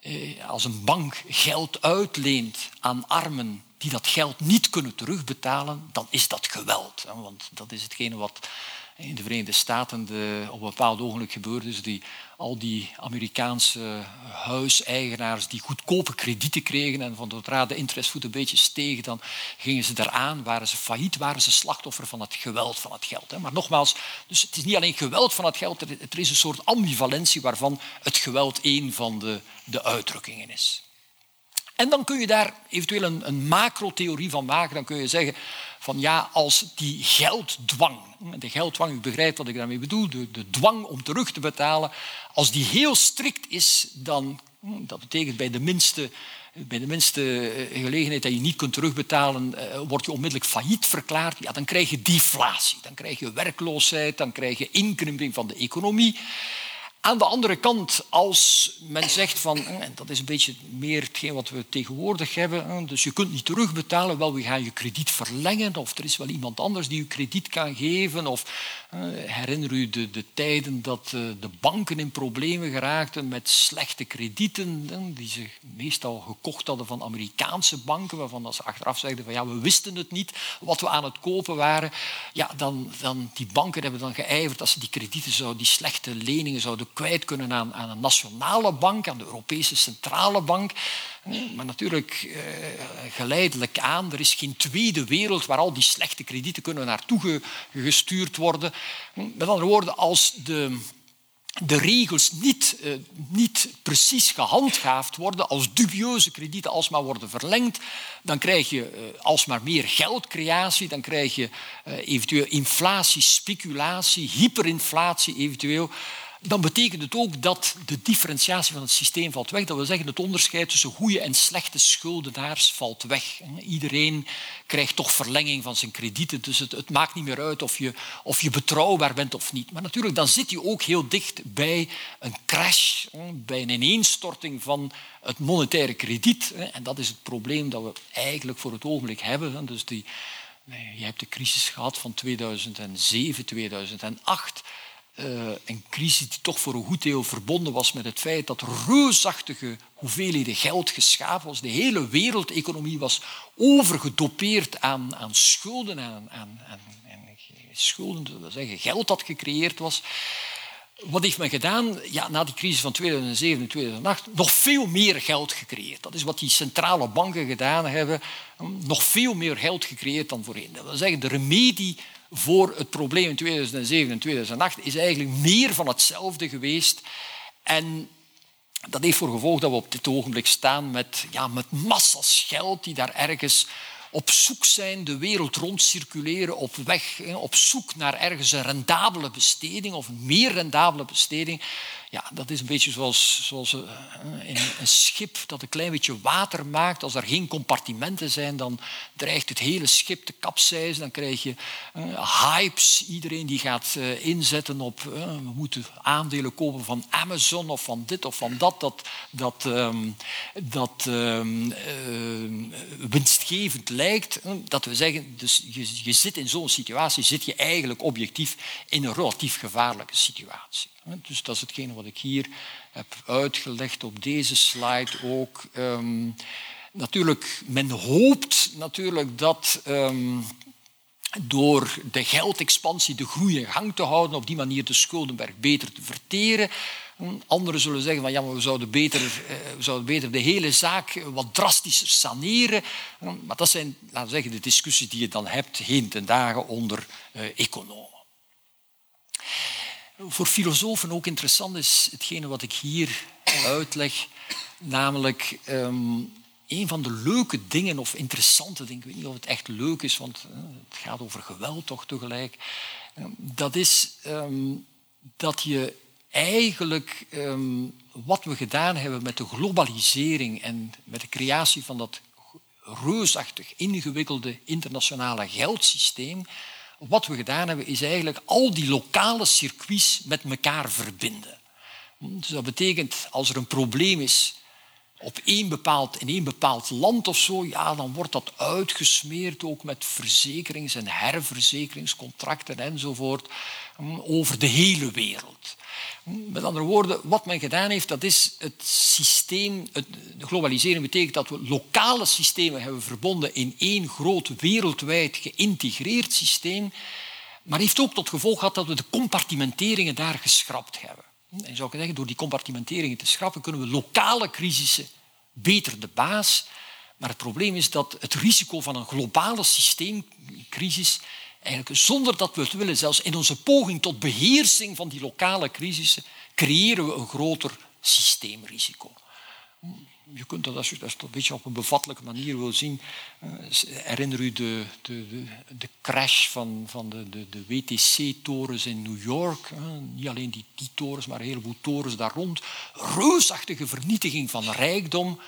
eh, als een bank geld uitleent aan armen die dat geld niet kunnen terugbetalen, dan is dat geweld. Want dat is hetgene wat in de Verenigde Staten de, op een bepaald ogenblik gebeurde. Dus die, al die Amerikaanse huiseigenaars die goedkope kredieten kregen en van zodra de interestvoet een beetje steeg, dan gingen ze eraan, waren ze failliet, waren ze slachtoffer van het geweld van het geld. Maar nogmaals, dus het is niet alleen geweld van het geld, er is een soort ambivalentie waarvan het geweld één van de, de uitdrukkingen is. En dan kun je daar eventueel een, een macro-theorie van maken. Dan kun je zeggen van ja, als die gelddwang, de gelddwang, u begrijpt wat ik daarmee bedoel, de, dwang om terug te betalen, als die heel strikt is, dan, dat betekent bij de minste bij de minste eh, gelegenheid dat je niet kunt terugbetalen, eh, word je onmiddellijk failliet verklaard. Ja, dan krijg je deflatie, dan krijg je werkloosheid, dan krijg je inkrimping van de economie. Aan de andere kant, als men zegt van, en dat is een beetje meer hetgeen wat we tegenwoordig hebben, dus je kunt niet terugbetalen, wel we gaan je krediet verlengen, of er is wel iemand anders die je krediet kan geven, of herinner u de, de tijden dat eh, de banken in problemen geraakten met slechte kredieten, die ze meestal gekocht hadden van Amerikaanse banken, waarvan ze achteraf zeiden van ja, we wisten het niet wat we aan het kopen waren. Ja, dan, dan die banken hebben dan geijverd dat ze die kredieten zouden, die slechte leningen zouden kwijt kunnen aan, aan een nationale bank, aan de Europese Centrale Bank. Maar natuurlijk eh, geleidelijk aan, er is geen tweede wereld waar al die slechte kredieten kunnen naartoe gestuurd worden. Met andere woorden, als de, de regels niet, eh, niet precies gehandhaafd worden, als dubieuze kredieten alsmaar worden verlengd, dan krijg je uh, alsmaar meer geldcreatie, dan krijg je eventueel inflatie, speculatie, hyperinflatie eventueel dan betekent het ook dat de differentiatie van het systeem valt weg. Dat wil zeggen, het onderscheid tussen goede en slechte schuldenaars valt weg. Iedereen krijgt toch verlenging van zijn kredieten, dus het, maakt niet meer uit of je, of je betrouwbaar bent of niet. Maar natuurlijk, dan zit je ook heel dicht bij een crash, bij een ineenstorting van het monetaire krediet. En dat is het probleem dat we eigenlijk voor het ogenblik hebben. Dus die, je hebt de crisis gehad van 2007, 2008 uh, een crisis die toch voor een goed deel verbonden was met het feit dat reusachtige hoeveelheden geld geschapen was. De hele wereldeconomie was overgedopeerd aan, aan schulden, aan, aan, schulden, dat zeggen geld dat gecreëerd was. Wat heeft men gedaan? Ja, na die crisis van 2007 en 2008 nog veel meer geld gecreëerd. Dat is wat die centrale banken gedaan hebben. Nog veel meer geld gecreëerd dan voorheen. Dat wil zeggen, de remedie voor het probleem in 2007 en 2008 is eigenlijk meer van hetzelfde geweest. En dat heeft voor gevolg dat we op dit ogenblik staan met, ja, met massa's geld die daar ergens op zoek zijn, de wereld rond circuleren, op weg, op zoek naar ergens een rendabele besteding of een meer rendabele besteding. Ja, dat is een beetje zoals, zoals eh, een, een schip dat een klein beetje water maakt. Als er geen compartimenten zijn, dan dreigt het hele schip te kapseizen. Dan krijg je uh, hypes. Iedereen die gaat inzetten op we moeten aandelen kopen van Amazon of van dit of van dat. Dat, dat, um, dat um, winstgevend lijkt. Dat we zeggen, dus je zit in zo'n situatie, zit je eigenlijk objectief in een relatief gevaarlijke situatie. Dus dat is hetgene wat ik hier heb uitgelegd op deze slide ook. Um, natuurlijk, men hoopt natuurlijk dat um, door de geldexpansie de groei in gang te houden, op die manier de schuldenberg beter te verteren. Anderen zullen zeggen van ja, maar we zouden beter, eh, we zouden beter de hele zaak wat drastischer saneren. Maar dat zijn, laten zeggen, de discussies die je dan hebt heen ten dagen onder uh, economen voor filosofen ook interessant is hetgene wat ik hier uitleg, namelijk um, een van de leuke dingen of interessante dingen, ik weet niet of het echt leuk is, want uh, het gaat over geweld toch tegelijk, uh, dat is um, dat je eigenlijk um, wat we gedaan hebben met de globalisering en met de creatie van dat reusachtig ingewikkelde internationale geldsysteem, wat we gedaan hebben, is eigenlijk al die lokale circuits met elkaar verbinden. Dus dat betekent, als er een probleem is op één bepaald, in één bepaald land of zo, ja, dan wordt dat uitgesmeerd ook met verzekerings- en herverzekeringscontracten enzovoort over de hele wereld. Met andere woorden, wat men gedaan heeft, dat is het systeem. Het, de globalisering betekent dat we lokale systemen hebben verbonden in één groot wereldwijd geïntegreerd systeem. Maar heeft ook tot gevolg gehad dat we de compartimenteringen daar geschrapt hebben. En zou ik zeggen, door die compartimenteringen te schrappen kunnen we lokale crisissen beter de baas. Maar het probleem is dat het risico van een globale systeemcrisis eigenlijk zonder dat we het willen, zelfs in onze poging tot beheersing van die lokale crisissen, creëren we een groter systeemrisico. Je kunt dat, als je dat een beetje op een bevattelijke manier wil zien, eh, herinner u de, de, de, crash van, van de, de, de WTC-torens in New York. Niet alleen die, die torens, maar een heleboel torens daar rond. Reusachtige vernietiging van rijkdom.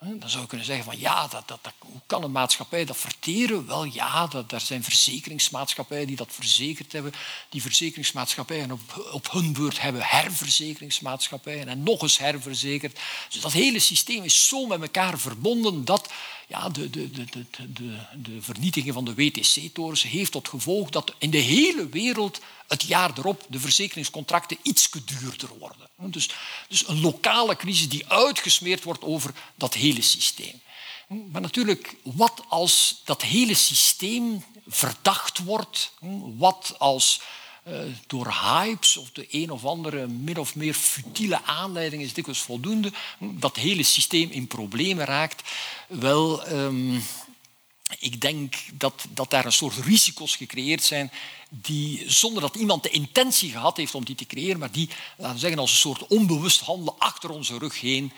Dan zou je kunnen zeggen van ja, dat, dat, dat, hoe kan een maatschappij dat verteren? Wel ja, dat, er zijn verzekeringsmaatschappijen die dat verzekerd hebben. Die verzekeringsmaatschappijen op, op hun beurt hebben herverzekeringsmaatschappijen en nog eens herverzekerd. Dus dat hele systeem is zo met elkaar verbonden dat ja, de, de, de, de, de, vernietiging van de WTC-torens heeft tot gevolg dat in de hele wereld het jaar erop de verzekeringscontracten iets duurder worden. Dus, dus een lokale crisis die uitgesmeerd wordt over dat hele systeem. Maar natuurlijk, wat als dat hele systeem verdacht wordt? Wat als door hypes of de een of andere min of meer futiele aanleiding is dikwijls voldoende, dat hele systeem in problemen raakt? Wel, um, ik denk dat, dat daar een soort risico's gecreëerd zijn die, zonder dat iemand de intentie gehad heeft om die te creëren, maar die, laten we zeggen, als een soort onbewust handelen achter onze rug heen.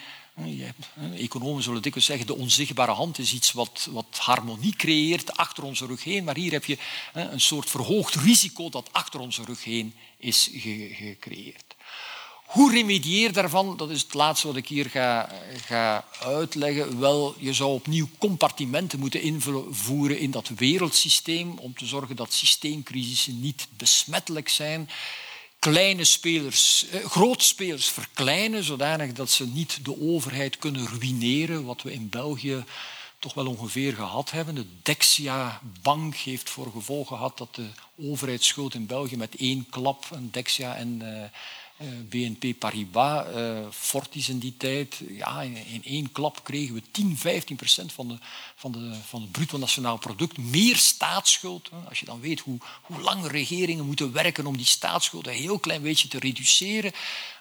Economen zullen dikwijls zeggen, de onzichtbare hand is iets wat, wat harmonie creëert achter onze rug heen. Maar hier heb je een soort verhoogd risico dat achter onze rug heen is gecreëerd. Hoe remedieer daarvan? Dat is het laatste wat ik hier ga, ga uitleggen. Wel, je zou opnieuw compartimenten moeten invoeren in dat wereldsysteem om te zorgen dat systeemcrisissen niet besmettelijk zijn. Kleine spelers, eh, grote spelers verkleinen, zodanig dat ze niet de overheid kunnen ruïneren, wat we in België toch wel ongeveer gehad hebben. De Dexia-bank heeft voor gevolg gehad dat de overheidsschuld in België met één klap, een Dexia en... Eh, BNP Paribas, uh, Fortis in die tijd. Ja, in, één klap kregen we 10, 15 procent van, de, van, de, van het bruto nationaal product. Meer staatsschuld. Als je dan weet hoe, hoe lang regeringen moeten werken om die staatsschuld een heel klein beetje te reduceren.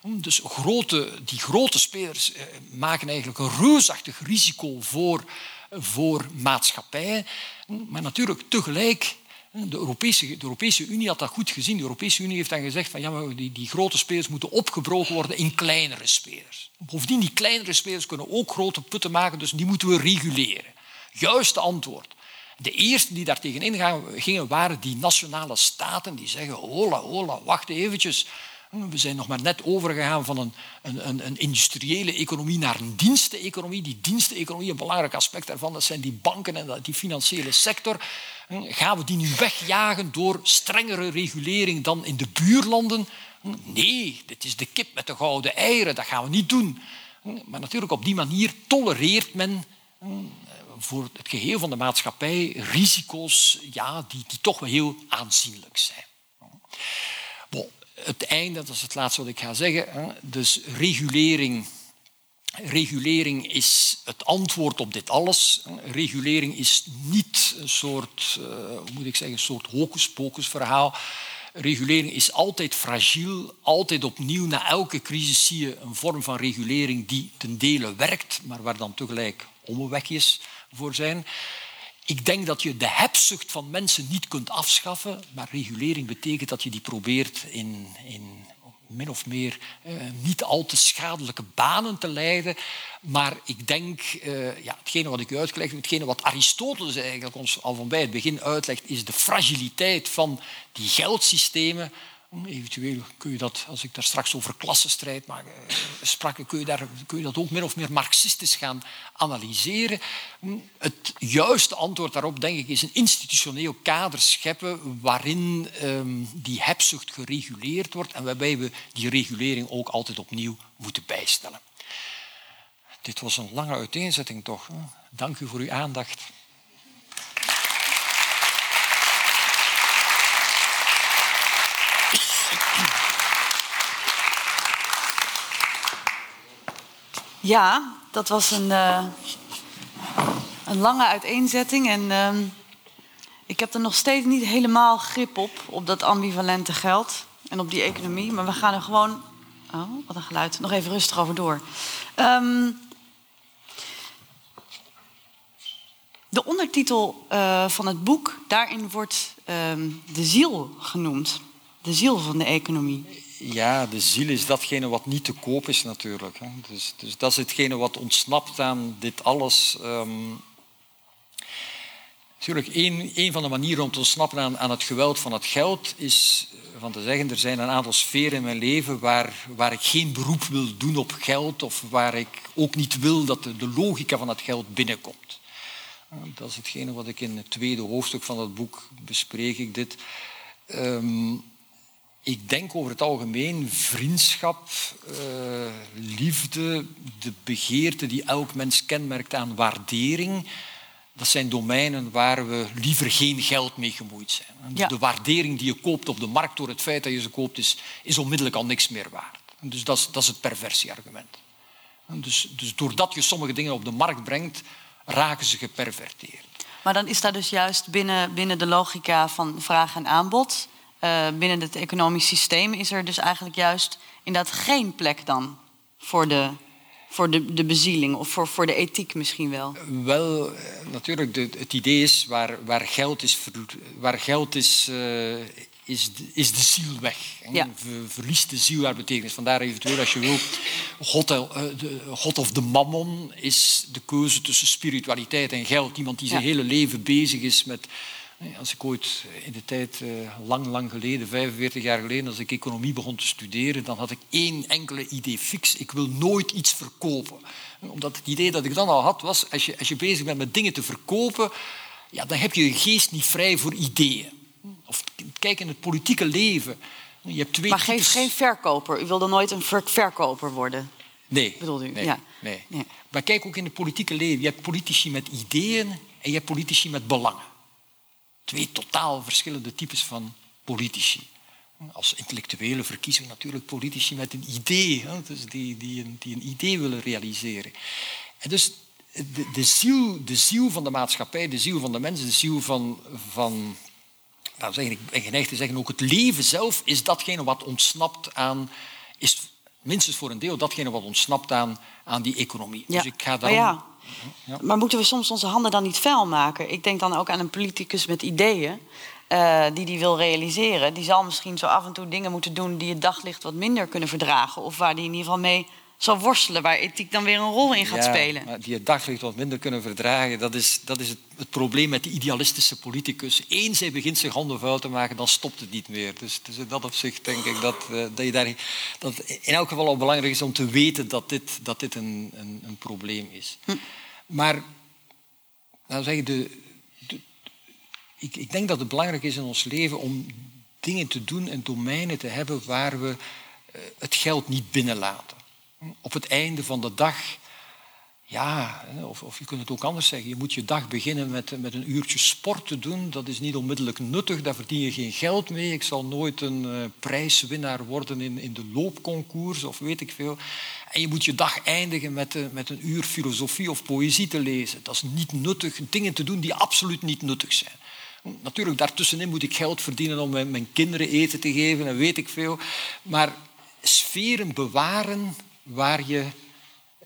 Hm, dus grote, die grote spelers eh, maken eigenlijk een reusachtig risico voor, voor maatschappijen. Hm, maar natuurlijk tegelijk de Europese, de Europese Unie had dat goed gezien. De Europese Unie heeft dan gezegd van ja, maar die, die grote spelers moeten opgebroken worden in kleinere spelers. Bovendien, die kleinere spelers kunnen ook grote putten maken, dus die moeten we reguleren. Juiste antwoord. De eerste die daar tegenin gingen waren die nationale staten die zeggen hola, hola, wacht eventjes. We zijn nog maar net overgegaan van een, een, een industriële economie naar een diensteneconomie. Die diensteneconomie, een belangrijk aspect daarvan, dat zijn die banken en die financiële sector. Gaan we die nu wegjagen door strengere regulering dan in de buurlanden? Nee, dit is de kip met de gouden eieren, dat gaan we niet doen. Maar natuurlijk op die manier tolereert men voor het geheel van de maatschappij risico's ja, die, die toch wel heel aanzienlijk zijn. Het einde, dat is het laatste wat ik ga zeggen. Dus regulering Regulering is het antwoord op dit alles. Regulering is niet een soort, uh, hoe moet ik zeggen, een soort hocus-pocus verhaal. Regulering is altijd fragiel, altijd opnieuw. Na elke crisis zie je een vorm van regulering die ten dele werkt, maar waar dan tegelijk omwegjes voor zijn. Ik denk dat je de hebzucht van mensen niet kunt afschaffen, maar regulering betekent dat je die probeert in, in min of meer eh, niet al te schadelijke banen te leiden. Maar ik denk, uh, ja, hetgene wat ik u uitgelegd hetgene wat Aristoteles eigenlijk ons al van bij het begin uitlegt, is de fragiliteit van die geldsystemen Eventueel kun je dat, als ik daar straks over klassenstrijd maar, eh, sprak, kun je, daar, kun je dat ook min of meer marxistisch gaan analyseren. Het juiste antwoord daarop, denk ik, is een institutioneel kader scheppen waarin um, die hebzucht gereguleerd wordt en waarbij we die regulering ook altijd opnieuw moeten bijstellen. Dit was een lange uiteenzetting toch. Dank u voor uw aandacht. Ja, dat was een, uh, een lange uiteenzetting. En uh, ik heb er nog steeds niet helemaal grip op, op dat ambivalente geld en op die economie. Maar we gaan er gewoon. Oh, wat een geluid. Nog even rustig over door. Um, de ondertitel uh, van het boek, daarin wordt um, de ziel genoemd. De ziel van de economie ja, de ziel is datgene wat niet te koop is natuurlijk. Dus, dus dat is hetgene wat ontsnapt aan dit alles. Um, Natuurlijk, een, van de manieren om te ontsnappen aan, aan het geweld van het geld is eh, van te zeggen, er zijn een aantal sferen in mijn leven waar, waar ik geen beroep wil doen op geld of waar ik ook niet wil dat de, logica van het geld binnenkomt. Dat is hetgene wat ik in het tweede hoofdstuk van dat boek bespreek. Ik dit. Ehm, ik denk over het algemeen vriendschap, uh, liefde, de begeerte die elk mens kenmerkt aan waardering. Dat zijn domeinen waar we liever geen geld mee gemoeid zijn. Ja. De waardering die je koopt op de markt door het feit dat je ze koopt, is, is onmiddellijk al niks meer waard. Dus dat is, dat is het perversieargument. Dus, dus doordat je sommige dingen op de markt brengt, raken ze geperverteerd. Maar dan is daar dus juist binnen, binnen de logica van vraag en aanbod, uh, binnen het economisch systeem, is er dus eigenlijk juist inderdaad geen plek dan voor de, voor de, de bezieling of voor, voor de ethiek misschien wel? Wel, eh, natuurlijk, de, het idee is waar, waar geld is, waar geld is, uh, is de, is de ziel weg. Ja. verliest de ziel haar betekenis. Vandaar eventueel, als je wil, God, uh, de, God of de mammon is de keuze tussen spiritualiteit en geld. Iemand die zijn hele leven bezig is met... Als ik ooit in de tijd, lang, lang geleden, 45 jaar geleden, als ik economie begon te studeren, dan had ik één enkele idee fix. Ik wil nooit iets verkopen. Omdat het idee dat ik dan al had was, als je, als je bezig bent met dingen te verkopen, ja, dan heb je je geest niet vrij voor ideeën. Of kijk in het politieke leven. Je hebt twee maar geef geen verkoper. U wilde nooit een verkoper worden. Nee. Bedoelde u? Nee, ja. nee. Maar kijk ook in het politieke leven. Je hebt politici met ideeën en je hebt politici met belangen. Twee totaal verschillende types van politici. Als intellectuelen verkiezen we natuurlijk politici met een idee. Hè? Dus die, die, een, die een idee willen realiseren. En dus de, de, ziel, de ziel van de maatschappij, de ziel van de mensen, de ziel van, van nou zeg, ik ben geneigd te zeggen, ook het leven zelf is datgene wat ontsnapt aan, is minstens voor een deel datgene wat ontsnapt aan, aan die economie. Ja. Dus ik ga daarom... ja. Maar moeten we soms onze handen dan niet vuil maken? Ik denk dan ook aan een politicus met ideeën. Uh, die die wil realiseren. Die zal misschien zo af en toe dingen moeten doen die het daglicht wat minder kunnen verdragen. Of waar die in ieder geval mee zal worstelen, waar ethiek dan weer een rol in gaat ja, spelen. Maar die het daglicht wat minder kunnen verdragen, dat is, dat is het, het, probleem met die idealistische politicus. Eens hij begint zich handen vuil te maken, dan stopt het niet meer. Dus, dus in dat opzicht denk ik dat, uh, dat, je daar, dat het in elk geval al belangrijk is om te weten dat dit, dat dit een, een, een probleem is. Hm. Maar, nou zeg de, de, ik, ik denk dat het belangrijk is in ons leven om dingen te doen en domeinen te hebben waar we uh, het geld niet binnenlaten op het einde van de dag, ja, of, of je kunt het ook anders zeggen, je moet je dag beginnen met, met een uurtje sport te doen. Dat is niet onmiddellijk nuttig, daar verdien je geen geld mee. Ik zal nooit een uh, prijswinnaar worden in, in de loopconcours of weet ik veel. En je moet je dag eindigen met, uh, met een uur filosofie of poëzie te lezen. Dat is niet nuttig, dingen te doen die absoluut niet nuttig zijn. Natuurlijk, daartussenin moet ik geld verdienen om mijn, mijn kinderen eten te geven en weet ik veel. Maar sferen bewaren waar je,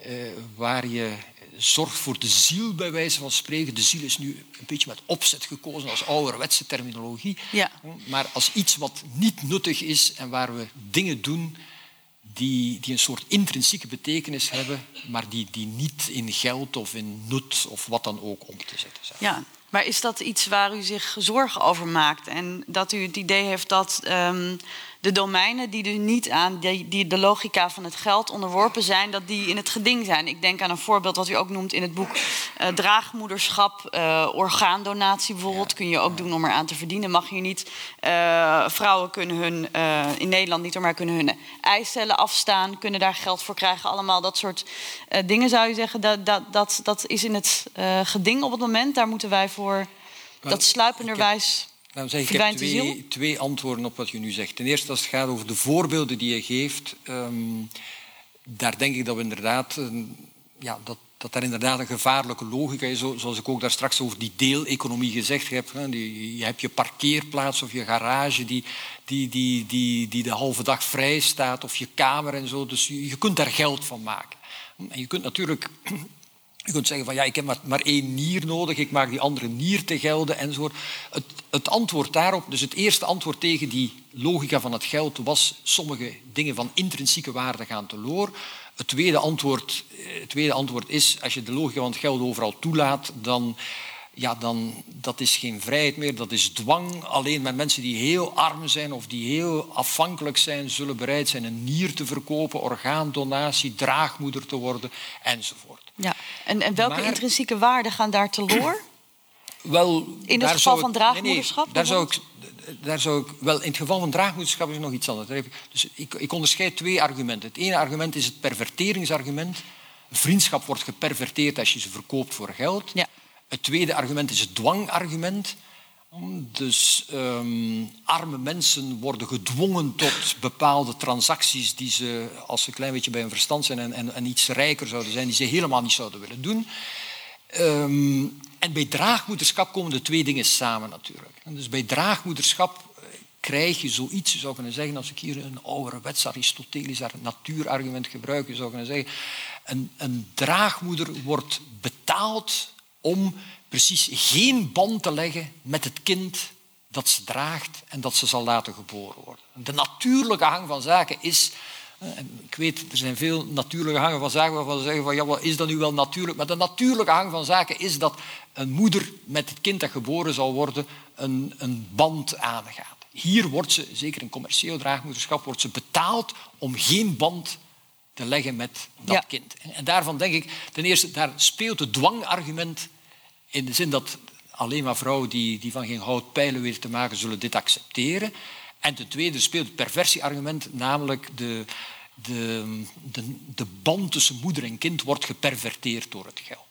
uh, waar je zorgt voor de ziel, bij wijze van spreken. De ziel is nu een beetje met opzet gekozen als ouderwetse terminologie. Ja. Maar als iets wat niet nuttig is en waar we dingen doen die, die een soort intrinsieke betekenis hebben, maar die, die niet in geld of in nut of wat dan ook om te zetten zijn. Ja, maar is dat iets waar u zich zorgen over maakt? En dat u het idee heeft dat um, de domeinen die dus niet aan die, die, de logica van het geld onderworpen zijn, dat die in het geding zijn? Ik denk aan een voorbeeld wat u ook noemt in het boek: uh, draagmoederschap, uh, orgaandonatie bijvoorbeeld. Kun je ook doen om eraan te verdienen. Mag je niet. Uh, vrouwen kunnen hun, in Nederland niet, maar kunnen hun eicellen afstaan, kunnen daar geld voor krijgen. Allemaal dat soort dingen zou je zeggen. Dat, dat, dat, dat is in het geding op het moment. Daar moeten wij voor voor dat sluipenderwijs. Zeg, ik heb twee, twee, antwoorden op wat je nu zegt. Ten eerste, als het gaat over de voorbeelden die je geeft, um, daar denk ik dat we inderdaad, um, ja, dat, dat daar inderdaad een gevaarlijke logica is, zoals ik ook daar straks over die deeleconomie gezegd heb. Hè, die, je hebt je parkeerplaats of je garage die, die, die, die, die de halve dag vrij staat, of je kamer en zo. Dus je, je kunt daar geld van maken. En je kunt natuurlijk je kunt zeggen van ja, ik heb maar, één nier nodig, ik maak die andere nier te gelden enzovoort. Het, het antwoord daarop, dus het eerste antwoord tegen die logica van het geld was sommige dingen van intrinsieke waarde gaan teloor. Het tweede antwoord, het tweede antwoord is, als je de logica van het geld overal toelaat, dan, ja, dan dat is geen vrijheid meer, dat is dwang. Alleen met mensen die heel arm zijn of die heel afhankelijk zijn, zullen bereid zijn een nier te verkopen, orgaandonatie, draagmoeder te worden enzovoort. Ja. En, en welke intrinsieke waarden gaan daar teloor? Wel, in het geval van draagmoederschap? daar, zou ik, daar zou ik... Wel, in het geval van draagmoederschap is nog iets anders. Dus ik, ik onderscheid twee argumenten. Het ene argument is het perverteringsargument. Vriendschap wordt geperverteerd als je ze verkoopt voor geld. Ja. Het tweede argument is het dwangargument. Dus um, arme mensen worden gedwongen tot bepaalde transacties die ze, als ze een klein beetje bij hun verstand zijn en, en, en iets rijker zouden zijn, die ze helemaal niet zouden willen doen. Um, en bij draagmoederschap komen de twee dingen samen natuurlijk. Dus bij draagmoederschap eh, krijg je zoiets, je zou kunnen zeggen, als ik hier een ouderwets Aristotelisch natuurargument gebruik, je zou kunnen zeggen, een, een draagmoeder wordt betaald om precies geen band te leggen met het kind dat ze draagt en dat ze zal laten geboren worden. De natuurlijke hang van zaken is ik weet, er zijn veel natuurlijke hangen van zaken waarvan ze zeggen van ja, wat is dat nu wel natuurlijk? Maar de natuurlijke hang van zaken is dat een moeder met het kind dat geboren zal worden een, een band aangaat. Hier wordt ze, zeker in commercieel draagmoederschap, wordt ze betaald om geen band te leggen met dat kind. En daarvan denk ik, ten eerste, daar speelt het dwangargument in de zin dat alleen maar vrouwen die, die van geen hout pijlen weten te maken, zullen dit accepteren. En ten tweede speelt het perversieargument, namelijk de, de, de, de band tussen moeder en kind wordt geperverteerd door het geld.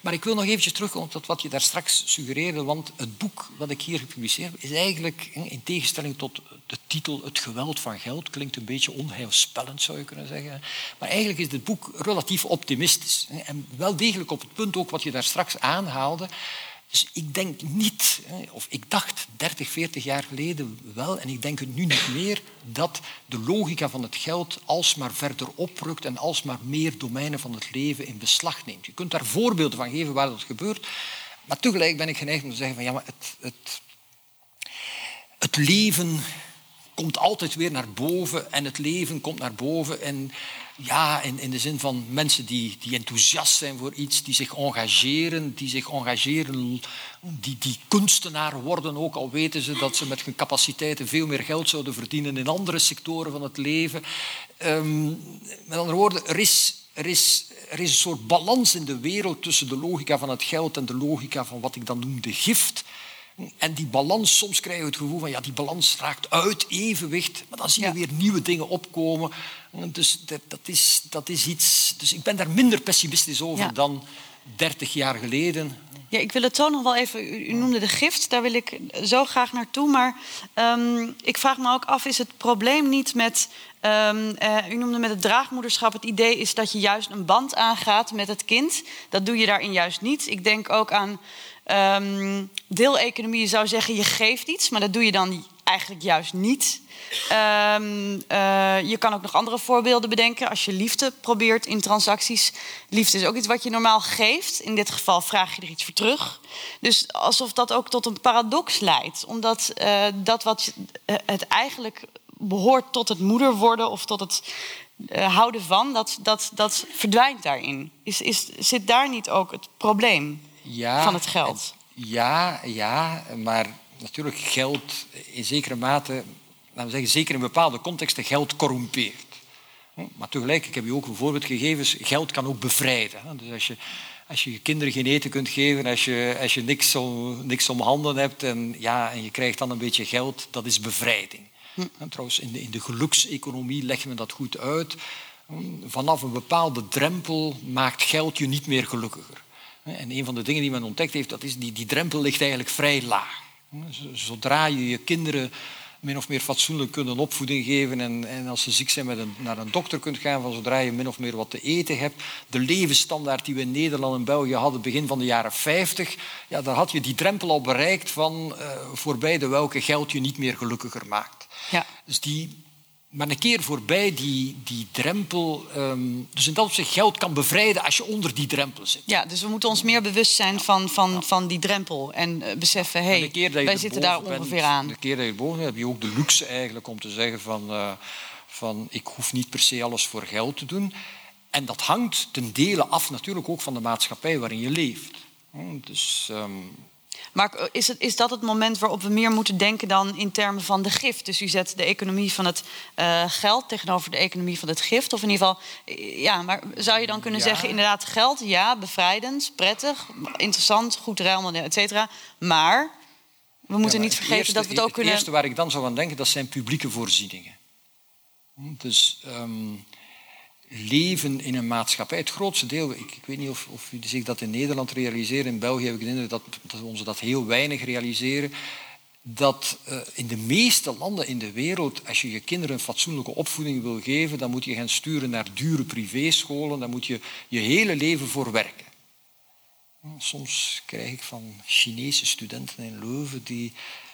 Maar ik wil nog eventjes terugkomen tot wat je daar straks suggereerde, want het boek wat ik hier gepubliceerd heb, is eigenlijk, in tegenstelling tot de titel Het geweld van geld, klinkt een beetje onheilspellend zou je kunnen zeggen, maar eigenlijk is dit boek relatief optimistisch. En wel degelijk op het punt ook wat je daar straks aanhaalde, dus ik denk niet, of ik dacht 30, 40 jaar geleden wel, en ik denk het nu niet meer, dat de logica van het geld alsmaar verder oprukt en alsmaar meer domeinen van het leven in beslag neemt. Je kunt daar voorbeelden van geven waar dat gebeurt, maar tegelijk ben ik geneigd om te zeggen van ja, maar het, het, het leven komt altijd weer naar boven en het leven komt naar boven en ja, in, in de zin van mensen die, die enthousiast zijn voor iets, die zich engageren, die zich engageren, die, die kunstenaar worden, ook al weten ze dat ze met hun capaciteiten veel meer geld zouden verdienen in andere sectoren van het leven. Um, met andere woorden, er is, er, is, er is een soort balans in de wereld tussen de logica van het geld en de logica van wat ik dan noem de gift. En die balans, soms krijgen we het gevoel van ja, die balans raakt uit evenwicht, maar dan zien we weer nieuwe dingen opkomen. Dus dat, dat, is, dat is iets. Dus ik ben daar minder pessimistisch over dan 30 jaar geleden. Ja, ik wil het zo nog wel even. U, noemde de gift, daar wil ik zo graag naartoe. Maar um, ik vraag me ook af: is het probleem niet met. Um, uh, u noemde met het draagmoederschap. Het idee is dat je juist een band aangaat met het kind. Dat doe je daarin juist niet. Ik denk ook aan Um, deeleconomie zou zeggen je geeft iets, maar dat doe je dan eigenlijk juist niet. Um, uh, je kan ook nog andere voorbeelden bedenken. Als je liefde probeert in transacties. Liefde is ook iets wat je normaal geeft. In dit geval vraag je er iets voor terug. Dus alsof dat ook tot een paradox leidt. Omdat uh, dat wat uh, het eigenlijk behoort tot het moeder worden of tot het houden van, dat, dat, dat verdwijnt daarin. Is, is, zit daar niet ook het probleem? ja, van het geld. Ja, ja, maar natuurlijk geld in zekere mate, laten we zeggen, zeker in bepaalde contexten, geld corrumpeert. Maar tegelijk, ik heb je ook een voorbeeld gegeven, geld kan ook bevrijden. Dus als je, als je je kinderen geen eten kunt geven, als je, als je niks, om, niks om handen hebt en, ja, en je krijgt dan een beetje geld, dat is bevrijding. Hm. Trouwens, in de, in de gelukseconomie leggen we dat goed uit. Vanaf een bepaalde drempel maakt geld je niet meer gelukkiger. En een van de dingen die men ontdekt heeft, dat is die, die drempel ligt eigenlijk vrij laag. Zodra je je kinderen min of meer fatsoenlijk kunt een opvoeding geven en, en als ze ziek zijn met een, naar een dokter kunt gaan, van zodra je min of meer wat te eten hebt. De levensstandaard die we in Nederland en België hadden begin van de jaren 50, ja, daar had je die drempel al bereikt van uh, voorbij de welke geld je niet meer gelukkiger maakt. Ja. Dus die, maar een keer voorbij die, die drempel. Um, dus in dat opzicht geld kan bevrijden als je onder die drempel zit. Ja, dus we moeten ons meer bewust zijn van, van, van die drempel. En uh, beseffen, hé, hey, wij zitten daar ongeveer aan. De keer dat je boven bent, heb je ook de luxe eigenlijk om te zeggen van, uh, van... ik hoef niet per se alles voor geld te doen. En dat hangt ten dele af natuurlijk ook van de maatschappij waarin je leeft. Dus, ehm, Maar is, het, is dat het moment waarop we meer moeten denken dan in termen van de gift? Dus u zet de economie van het eh, geld tegenover de economie van het gift? Of in ieder geval, eh, ja, maar zou je dan kunnen Ja. zeggen, inderdaad, geld, ja, bevrijdend, prettig, interessant, goed ruilmodel, et cetera. Maar we moeten Ja, maar niet vergeten eerste- dat we het ook kunnen... Het eerste waar ik dan zou aan denken, dat zijn publieke voorzieningen. Dus ehm, leven in een maatschappij, het grootste deel, ik, ik weet niet of, of u zich dat in Nederland realiseren, in België heb ik de indruk dat, dat we dat heel weinig realiseren, dat eh, in de meeste landen in de wereld, als je je kinderen een fatsoenlijke opvoeding wil geven, dan moet je hen sturen naar dure privéscholen, dan moet je je hele leven voor werken. Soms krijg ik van Chinese studenten in Leuven die,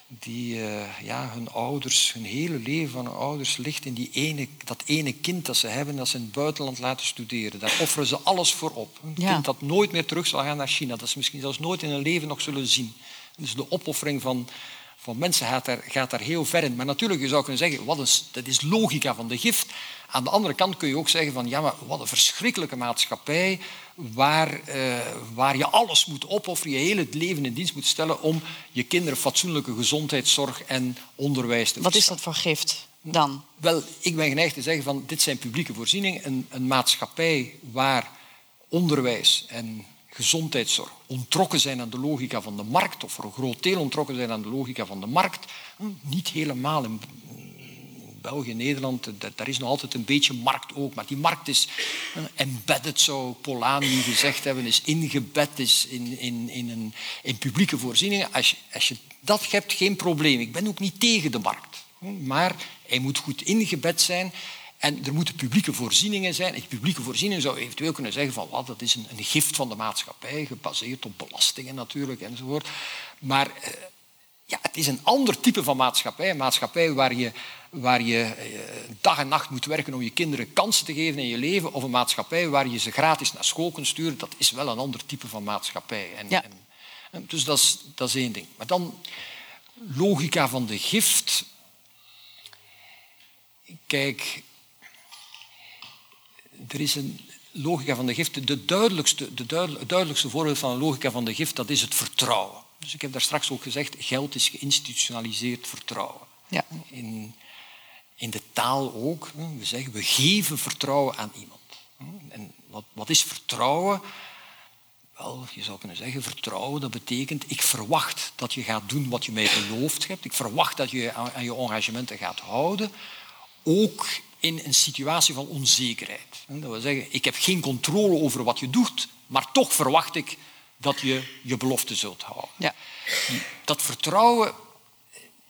die eh, ja, hun ouders, hun hele leven van hun ouders ligt in die ene, dat ene kind dat ze hebben dat ze in het buitenland laten studeren. Daar offeren ze alles voor op. Een Ja. kind dat nooit meer terug zal gaan naar China, dat ze misschien zelfs nooit in hun leven nog zullen zien. Dus de opoffering van, van mensen gaat daar, gaat daar heel ver in. Maar natuurlijk, je zou kunnen zeggen, wat is, dat is logica van de gift. Aan de andere kant kun je ook zeggen van, ja, maar wat een verschrikkelijke maatschappij waar, eh, waar je alles moet opofferen, je hele leven in dienst moet stellen om je kinderen fatsoenlijke gezondheidszorg en onderwijs te Wat is dat voor gift dan? Wel, ik ben geneigd te zeggen van dit zijn publieke voorzieningen. Een, een maatschappij waar onderwijs en gezondheidszorg ontrokken zijn aan de logica van de markt, of voor een groot deel ontrokken zijn aan de logica van de markt. Hm, Niet helemaal in België, Nederland, da- daar is nog altijd een beetje markt ook. Maar die markt is eh, embedded, zou Polanyi gezegd hebben, is ingebed is in, in, in, een, in publieke voorzieningen. Als je, als je dat hebt, geen probleem. Ik ben ook niet tegen de markt. Maar hij moet goed ingebed zijn. En er moeten publieke voorzieningen zijn. En publieke voorzieningen zou eventueel kunnen zeggen van wat, dat is een, een gift van de maatschappij, gebaseerd op belastingen natuurlijk enzovoort. Maar eh, ja, het is een ander type van maatschappij. Een maatschappij waar je, waar je eh, dag en nacht moet werken om je kinderen kansen te geven in je leven. Of een maatschappij waar je ze gratis naar school kunt sturen. Dat is wel een ander type van maatschappij. En, Ja. en, en dus dat is, dat is één ding. Maar dan logica van de gift. Kijk, er is een logica van de gift. De duidelijkste, de duidelijkste voorbeeld van een logica van de gift, dat is het vertrouwen. Dus ik heb daar straks ook gezegd, geld is geïnstitutionaliseerd vertrouwen. Ja. In, in de taal ook. We zeggen, we geven vertrouwen aan iemand. En wat, wat is vertrouwen? Wel, je zou kunnen zeggen, vertrouwen, dat betekent, ik verwacht dat je gaat doen wat je mij beloofd hebt. Ik verwacht dat je aan aan je engagementen gaat houden. Ook in een situatie van onzekerheid. Dat wil zeggen, ik heb geen controle over wat je doet, maar toch verwacht ik dat je je belofte zult houden. Ja. Dat vertrouwen,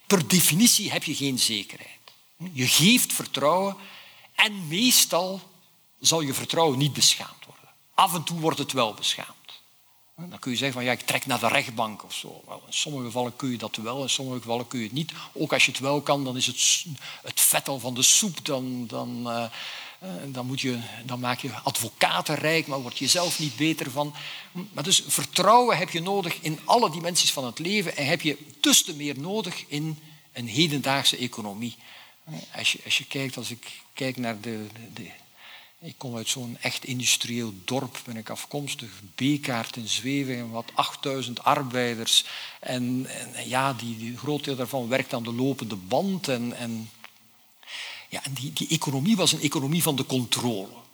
per definitie heb je geen zekerheid. Je geeft vertrouwen en meestal zal je vertrouwen niet beschaamd worden. Af en toe wordt het wel beschaamd. Dan kun je zeggen van ja, ik trek naar de rechtbank of zo. In sommige gevallen kun je dat wel, in sommige gevallen kun je het niet. Ook als je het wel kan, dan is het, het vet al van de soep. Dan, dan, eh, eh, dan, moet je, dan maak je advocaten rijk, maar word je zelf niet beter van. Maar dus vertrouwen heb je nodig in alle dimensies van het leven en heb je dus te meer nodig in een hedendaagse economie. Als je, als je kijkt, als ik kijk naar de, de, ik kom uit zo'n echt industrieel dorp, ben ik afkomstig. B-kaart in Zwevingen, wat 8000 arbeiders. En, en ja, die, die, groot deel daarvan werkt aan de lopende band. En, en, ja, en die, die economie was een economie van de controle.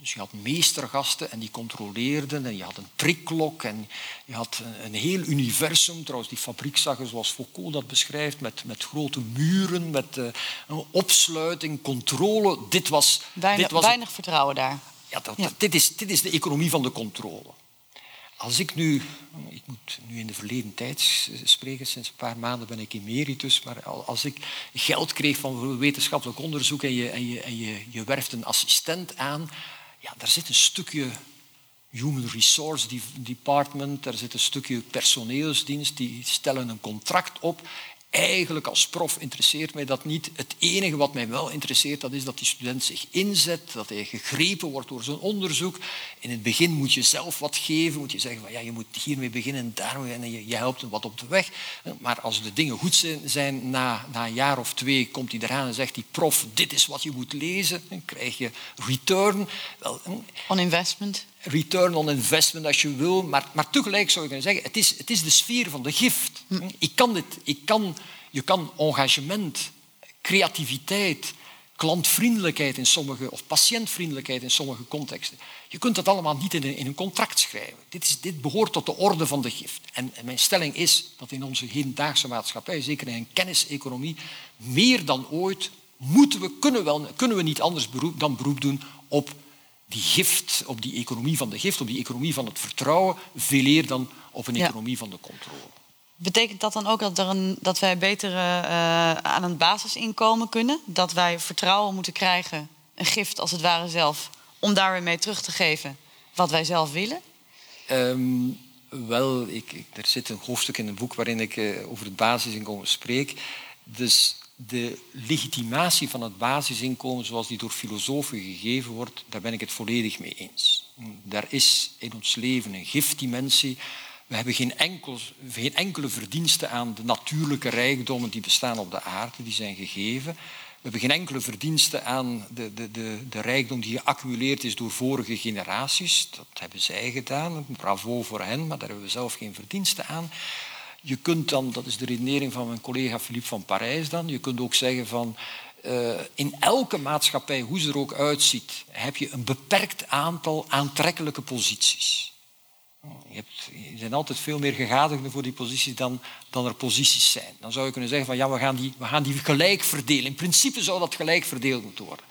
Dus je had meestergasten en die controleerden en je had een prikklok en je had een, heel universum. Trouwens, die fabriek zag er zoals Foucault dat beschrijft, met, met grote muren, met eh, een opsluiting, controle. Dit was, Weinig, dit was weinig vertrouwen daar. ja, dat, Ja. dat- dit, is, dit is de economie van de controle. Als ik nu, ik moet nu in de verleden tijd spreken, sinds een paar maanden ben ik emeritus, maar al- als ik geld kreeg van wetenschappelijk onderzoek en je, en je, en je, je werft een assistent aan, ja, daar zit een stukje Human Resource Department, daar zit een stukje personeelsdienst, die stellen een contract op. Eigenlijk als prof interesseert mij dat niet. Het enige wat mij wel interesseert, dat is dat die student zich inzet, dat hij gegrepen wordt door zijn onderzoek. In het begin moet je zelf wat geven, moet je zeggen van ja, je moet hiermee beginnen en daarmee en je, je helpt hem wat op de weg. Maar als de dingen goed zijn, zijn na, na een jaar of twee komt hij eraan en zegt die prof, dit is wat je moet lezen, dan krijg je return. Wel, On investment. Return on investment als je wil. Maar, maar tegelijk zou je kunnen zeggen, het is, het is de sfeer van de gift. Hm. Ik kan dit, ik kan, je kan engagement, creativiteit, klantvriendelijkheid in sommige, of patiëntvriendelijkheid in sommige contexten. Je kunt dat allemaal niet in een, in een contract schrijven. Dit, is, dit behoort tot de orde van de gift. En, mijn stelling is dat in onze hedendaagse maatschappij, zeker in een kenniseconomie, meer dan ooit moeten we, kunnen, wel, kunnen we niet anders beroep, dan beroep doen op die gift, op die economie van de gift, op die economie van het vertrouwen, veel eer dan op een economie van de controle. Betekent dat dan ook dat, er een, dat wij beter uh, aan een basisinkomen kunnen? Dat wij vertrouwen moeten krijgen, een gift als het ware zelf, om daar weer mee terug te geven wat wij zelf willen? Um, wel, ik, ik, er zit een hoofdstuk in een boek waarin ik uh, over het basisinkomen spreek. Dus de legitimatie van het basisinkomen zoals die door filosofen gegeven wordt, daar ben ik het volledig mee eens. Daar is in ons leven een giftdimensie. We hebben geen, enkel, enkele verdienste aan de natuurlijke rijkdommen die bestaan op de aarde, die zijn gegeven. We hebben geen enkele verdienste aan de, de, de, de rijkdom die geaccumuleerd is door vorige generaties. Dat hebben zij gedaan, bravo voor hen, maar daar hebben we zelf geen verdienste aan. Je kunt dan, dat is de redenering van mijn collega Philippe van Parijs dan, je kunt ook zeggen van uh, in elke maatschappij, hoe ze er ook uitziet, heb je een beperkt aantal aantrekkelijke posities. Je, hebt, er zijn altijd veel meer gegadigden voor die posities dan, dan er posities zijn. Dan zou je kunnen zeggen van ja, we gaan, die, we gaan die gelijk verdelen. In principe zou dat gelijk verdeeld moeten worden.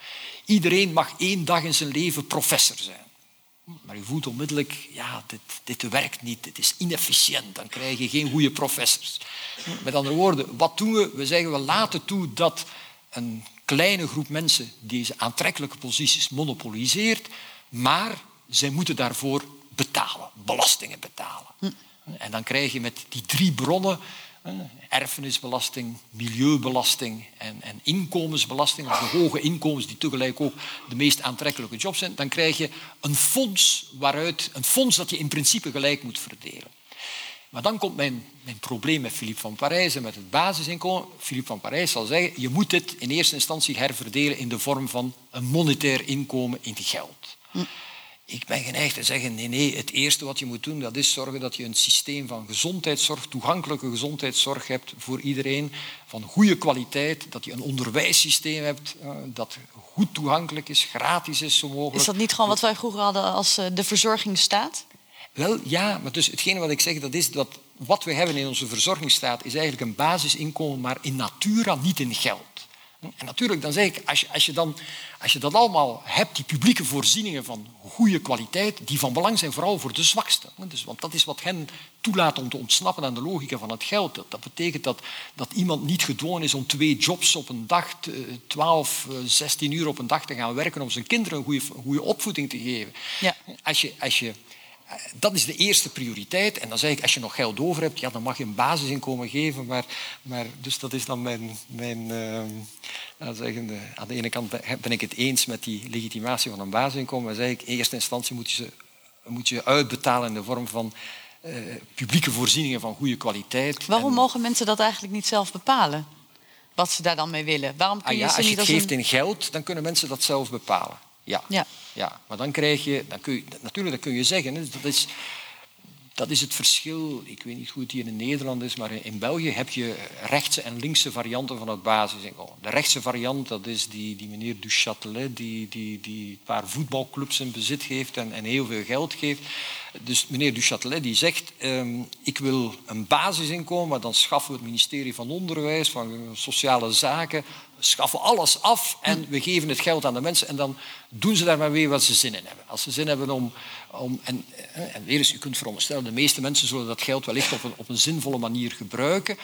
Iedereen mag één dag in zijn leven professor zijn. Maar je voelt onmiddellijk, ja, dit, dit werkt niet, dit is inefficiënt, dan krijg je geen goede professors. Met andere woorden, wat doen we? We zeggen, we laten toe dat een kleine groep mensen deze aantrekkelijke posities monopoliseert, maar zij moeten daarvoor betalen, belastingen betalen. Hm. En dan krijg je met die drie bronnen erfenisbelasting, milieubelasting en, en inkomensbelasting, of de hoge inkomens die tegelijk ook de meest aantrekkelijke jobs zijn, dan krijg je een fonds, waaruit, een fonds dat je in principe gelijk moet verdelen. Maar dan komt mijn, mijn probleem met Philippe van Parijs en met het basisinkomen. Philippe van Parijs zal zeggen, je moet dit in eerste instantie herverdelen in de vorm van een monetair inkomen in geld. Hm. Ik ben geneigd te zeggen, nee, nee, het eerste wat je moet doen, dat is zorgen dat je een systeem van gezondheidszorg, toegankelijke gezondheidszorg hebt voor iedereen, van goede kwaliteit, dat je een onderwijssysteem hebt uh, dat goed toegankelijk is, gratis is zo mogelijk. Is dat niet gewoon wat wij vroeger hadden als uh, de verzorgingsstaat? Wel, ja, maar dus hetgene wat ik zeg, dat is dat wat we hebben in onze verzorgingsstaat is eigenlijk een basisinkomen, maar in natura, niet in geld. En natuurlijk, dan zeg ik, als je, als, je dan, als je dat allemaal hebt, die publieke voorzieningen van goede kwaliteit, die van belang zijn vooral voor de zwaksten. Dus, want dat is wat hen toelaat om te ontsnappen aan de logica van het geld. Dat, dat betekent dat, dat iemand niet gedwongen is om twee jobs op een dag, 12, 16 uur op een dag te gaan werken om zijn kinderen een goede, goede opvoeding te geven. Ja. Als je, als je dat is de eerste prioriteit. En dan zeg ik, als je nog geld over hebt, ja, dan mag je een basisinkomen geven. Maar, maar dus dat is dan mijn... mijn uh, zeggen, aan de ene kant ben ik het eens met die legitimatie van een basisinkomen. Maar zeg ik, in eerste instantie moet je ze moet je uitbetalen in de vorm van uh, publieke voorzieningen van goede kwaliteit. Waarom mogen mensen dat eigenlijk niet zelf bepalen? Wat ze daar dan mee willen? Waarom kun ah je ja, ze als je niet het geeft in geld, dan kunnen mensen dat zelf bepalen. Ja. ja. ja. Maar dan krijg je, dan kun je, natuurlijk dat kun je zeggen, dat is, dat is het verschil. Ik weet niet hoe het hier in Nederland is, maar in België heb je rechtse en linkse varianten van het basisinkomen. De rechtse variant, dat is die, die meneer Duchatelet, die, die, die een paar voetbalclubs in bezit heeft en, en heel veel geld geeft. Dus meneer Duchatelet die zegt, um, ik wil een basisinkomen, maar dan schaffen we het ministerie van Onderwijs, van Sociale Zaken, schaffen alles af en we geven het geld aan de mensen en dan doen ze daar maar weer wat ze zin in hebben. Als ze zin hebben om... om en, eh, en weer eens, u kunt veronderstellen, de meeste mensen zullen dat geld wellicht op een, op een zinvolle manier gebruiken.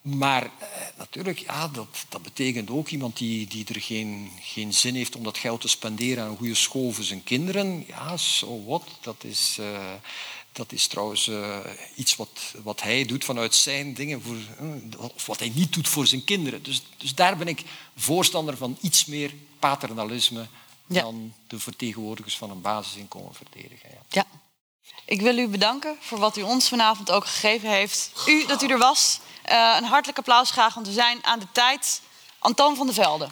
Maar eh, natuurlijk, ja, dat, dat betekent ook iemand die, die er geen, geen zin heeft om dat geld te spenderen aan een goede school voor zijn kinderen. Ja, so what? Dat is... Uh, dat is trouwens uh, iets wat, wat hij doet vanuit zijn dingen, voor, uh, of wat hij niet doet voor zijn kinderen. Dus, dus daar ben ik voorstander van iets meer paternalisme ja. dan de vertegenwoordigers van een basisinkomen verdedigen. Ja. ja. Ik wil u bedanken voor wat u ons vanavond ook gegeven heeft. U dat u er was. Uh, een hartelijk applaus graag, want we zijn aan de tijd. Anton van der Velde.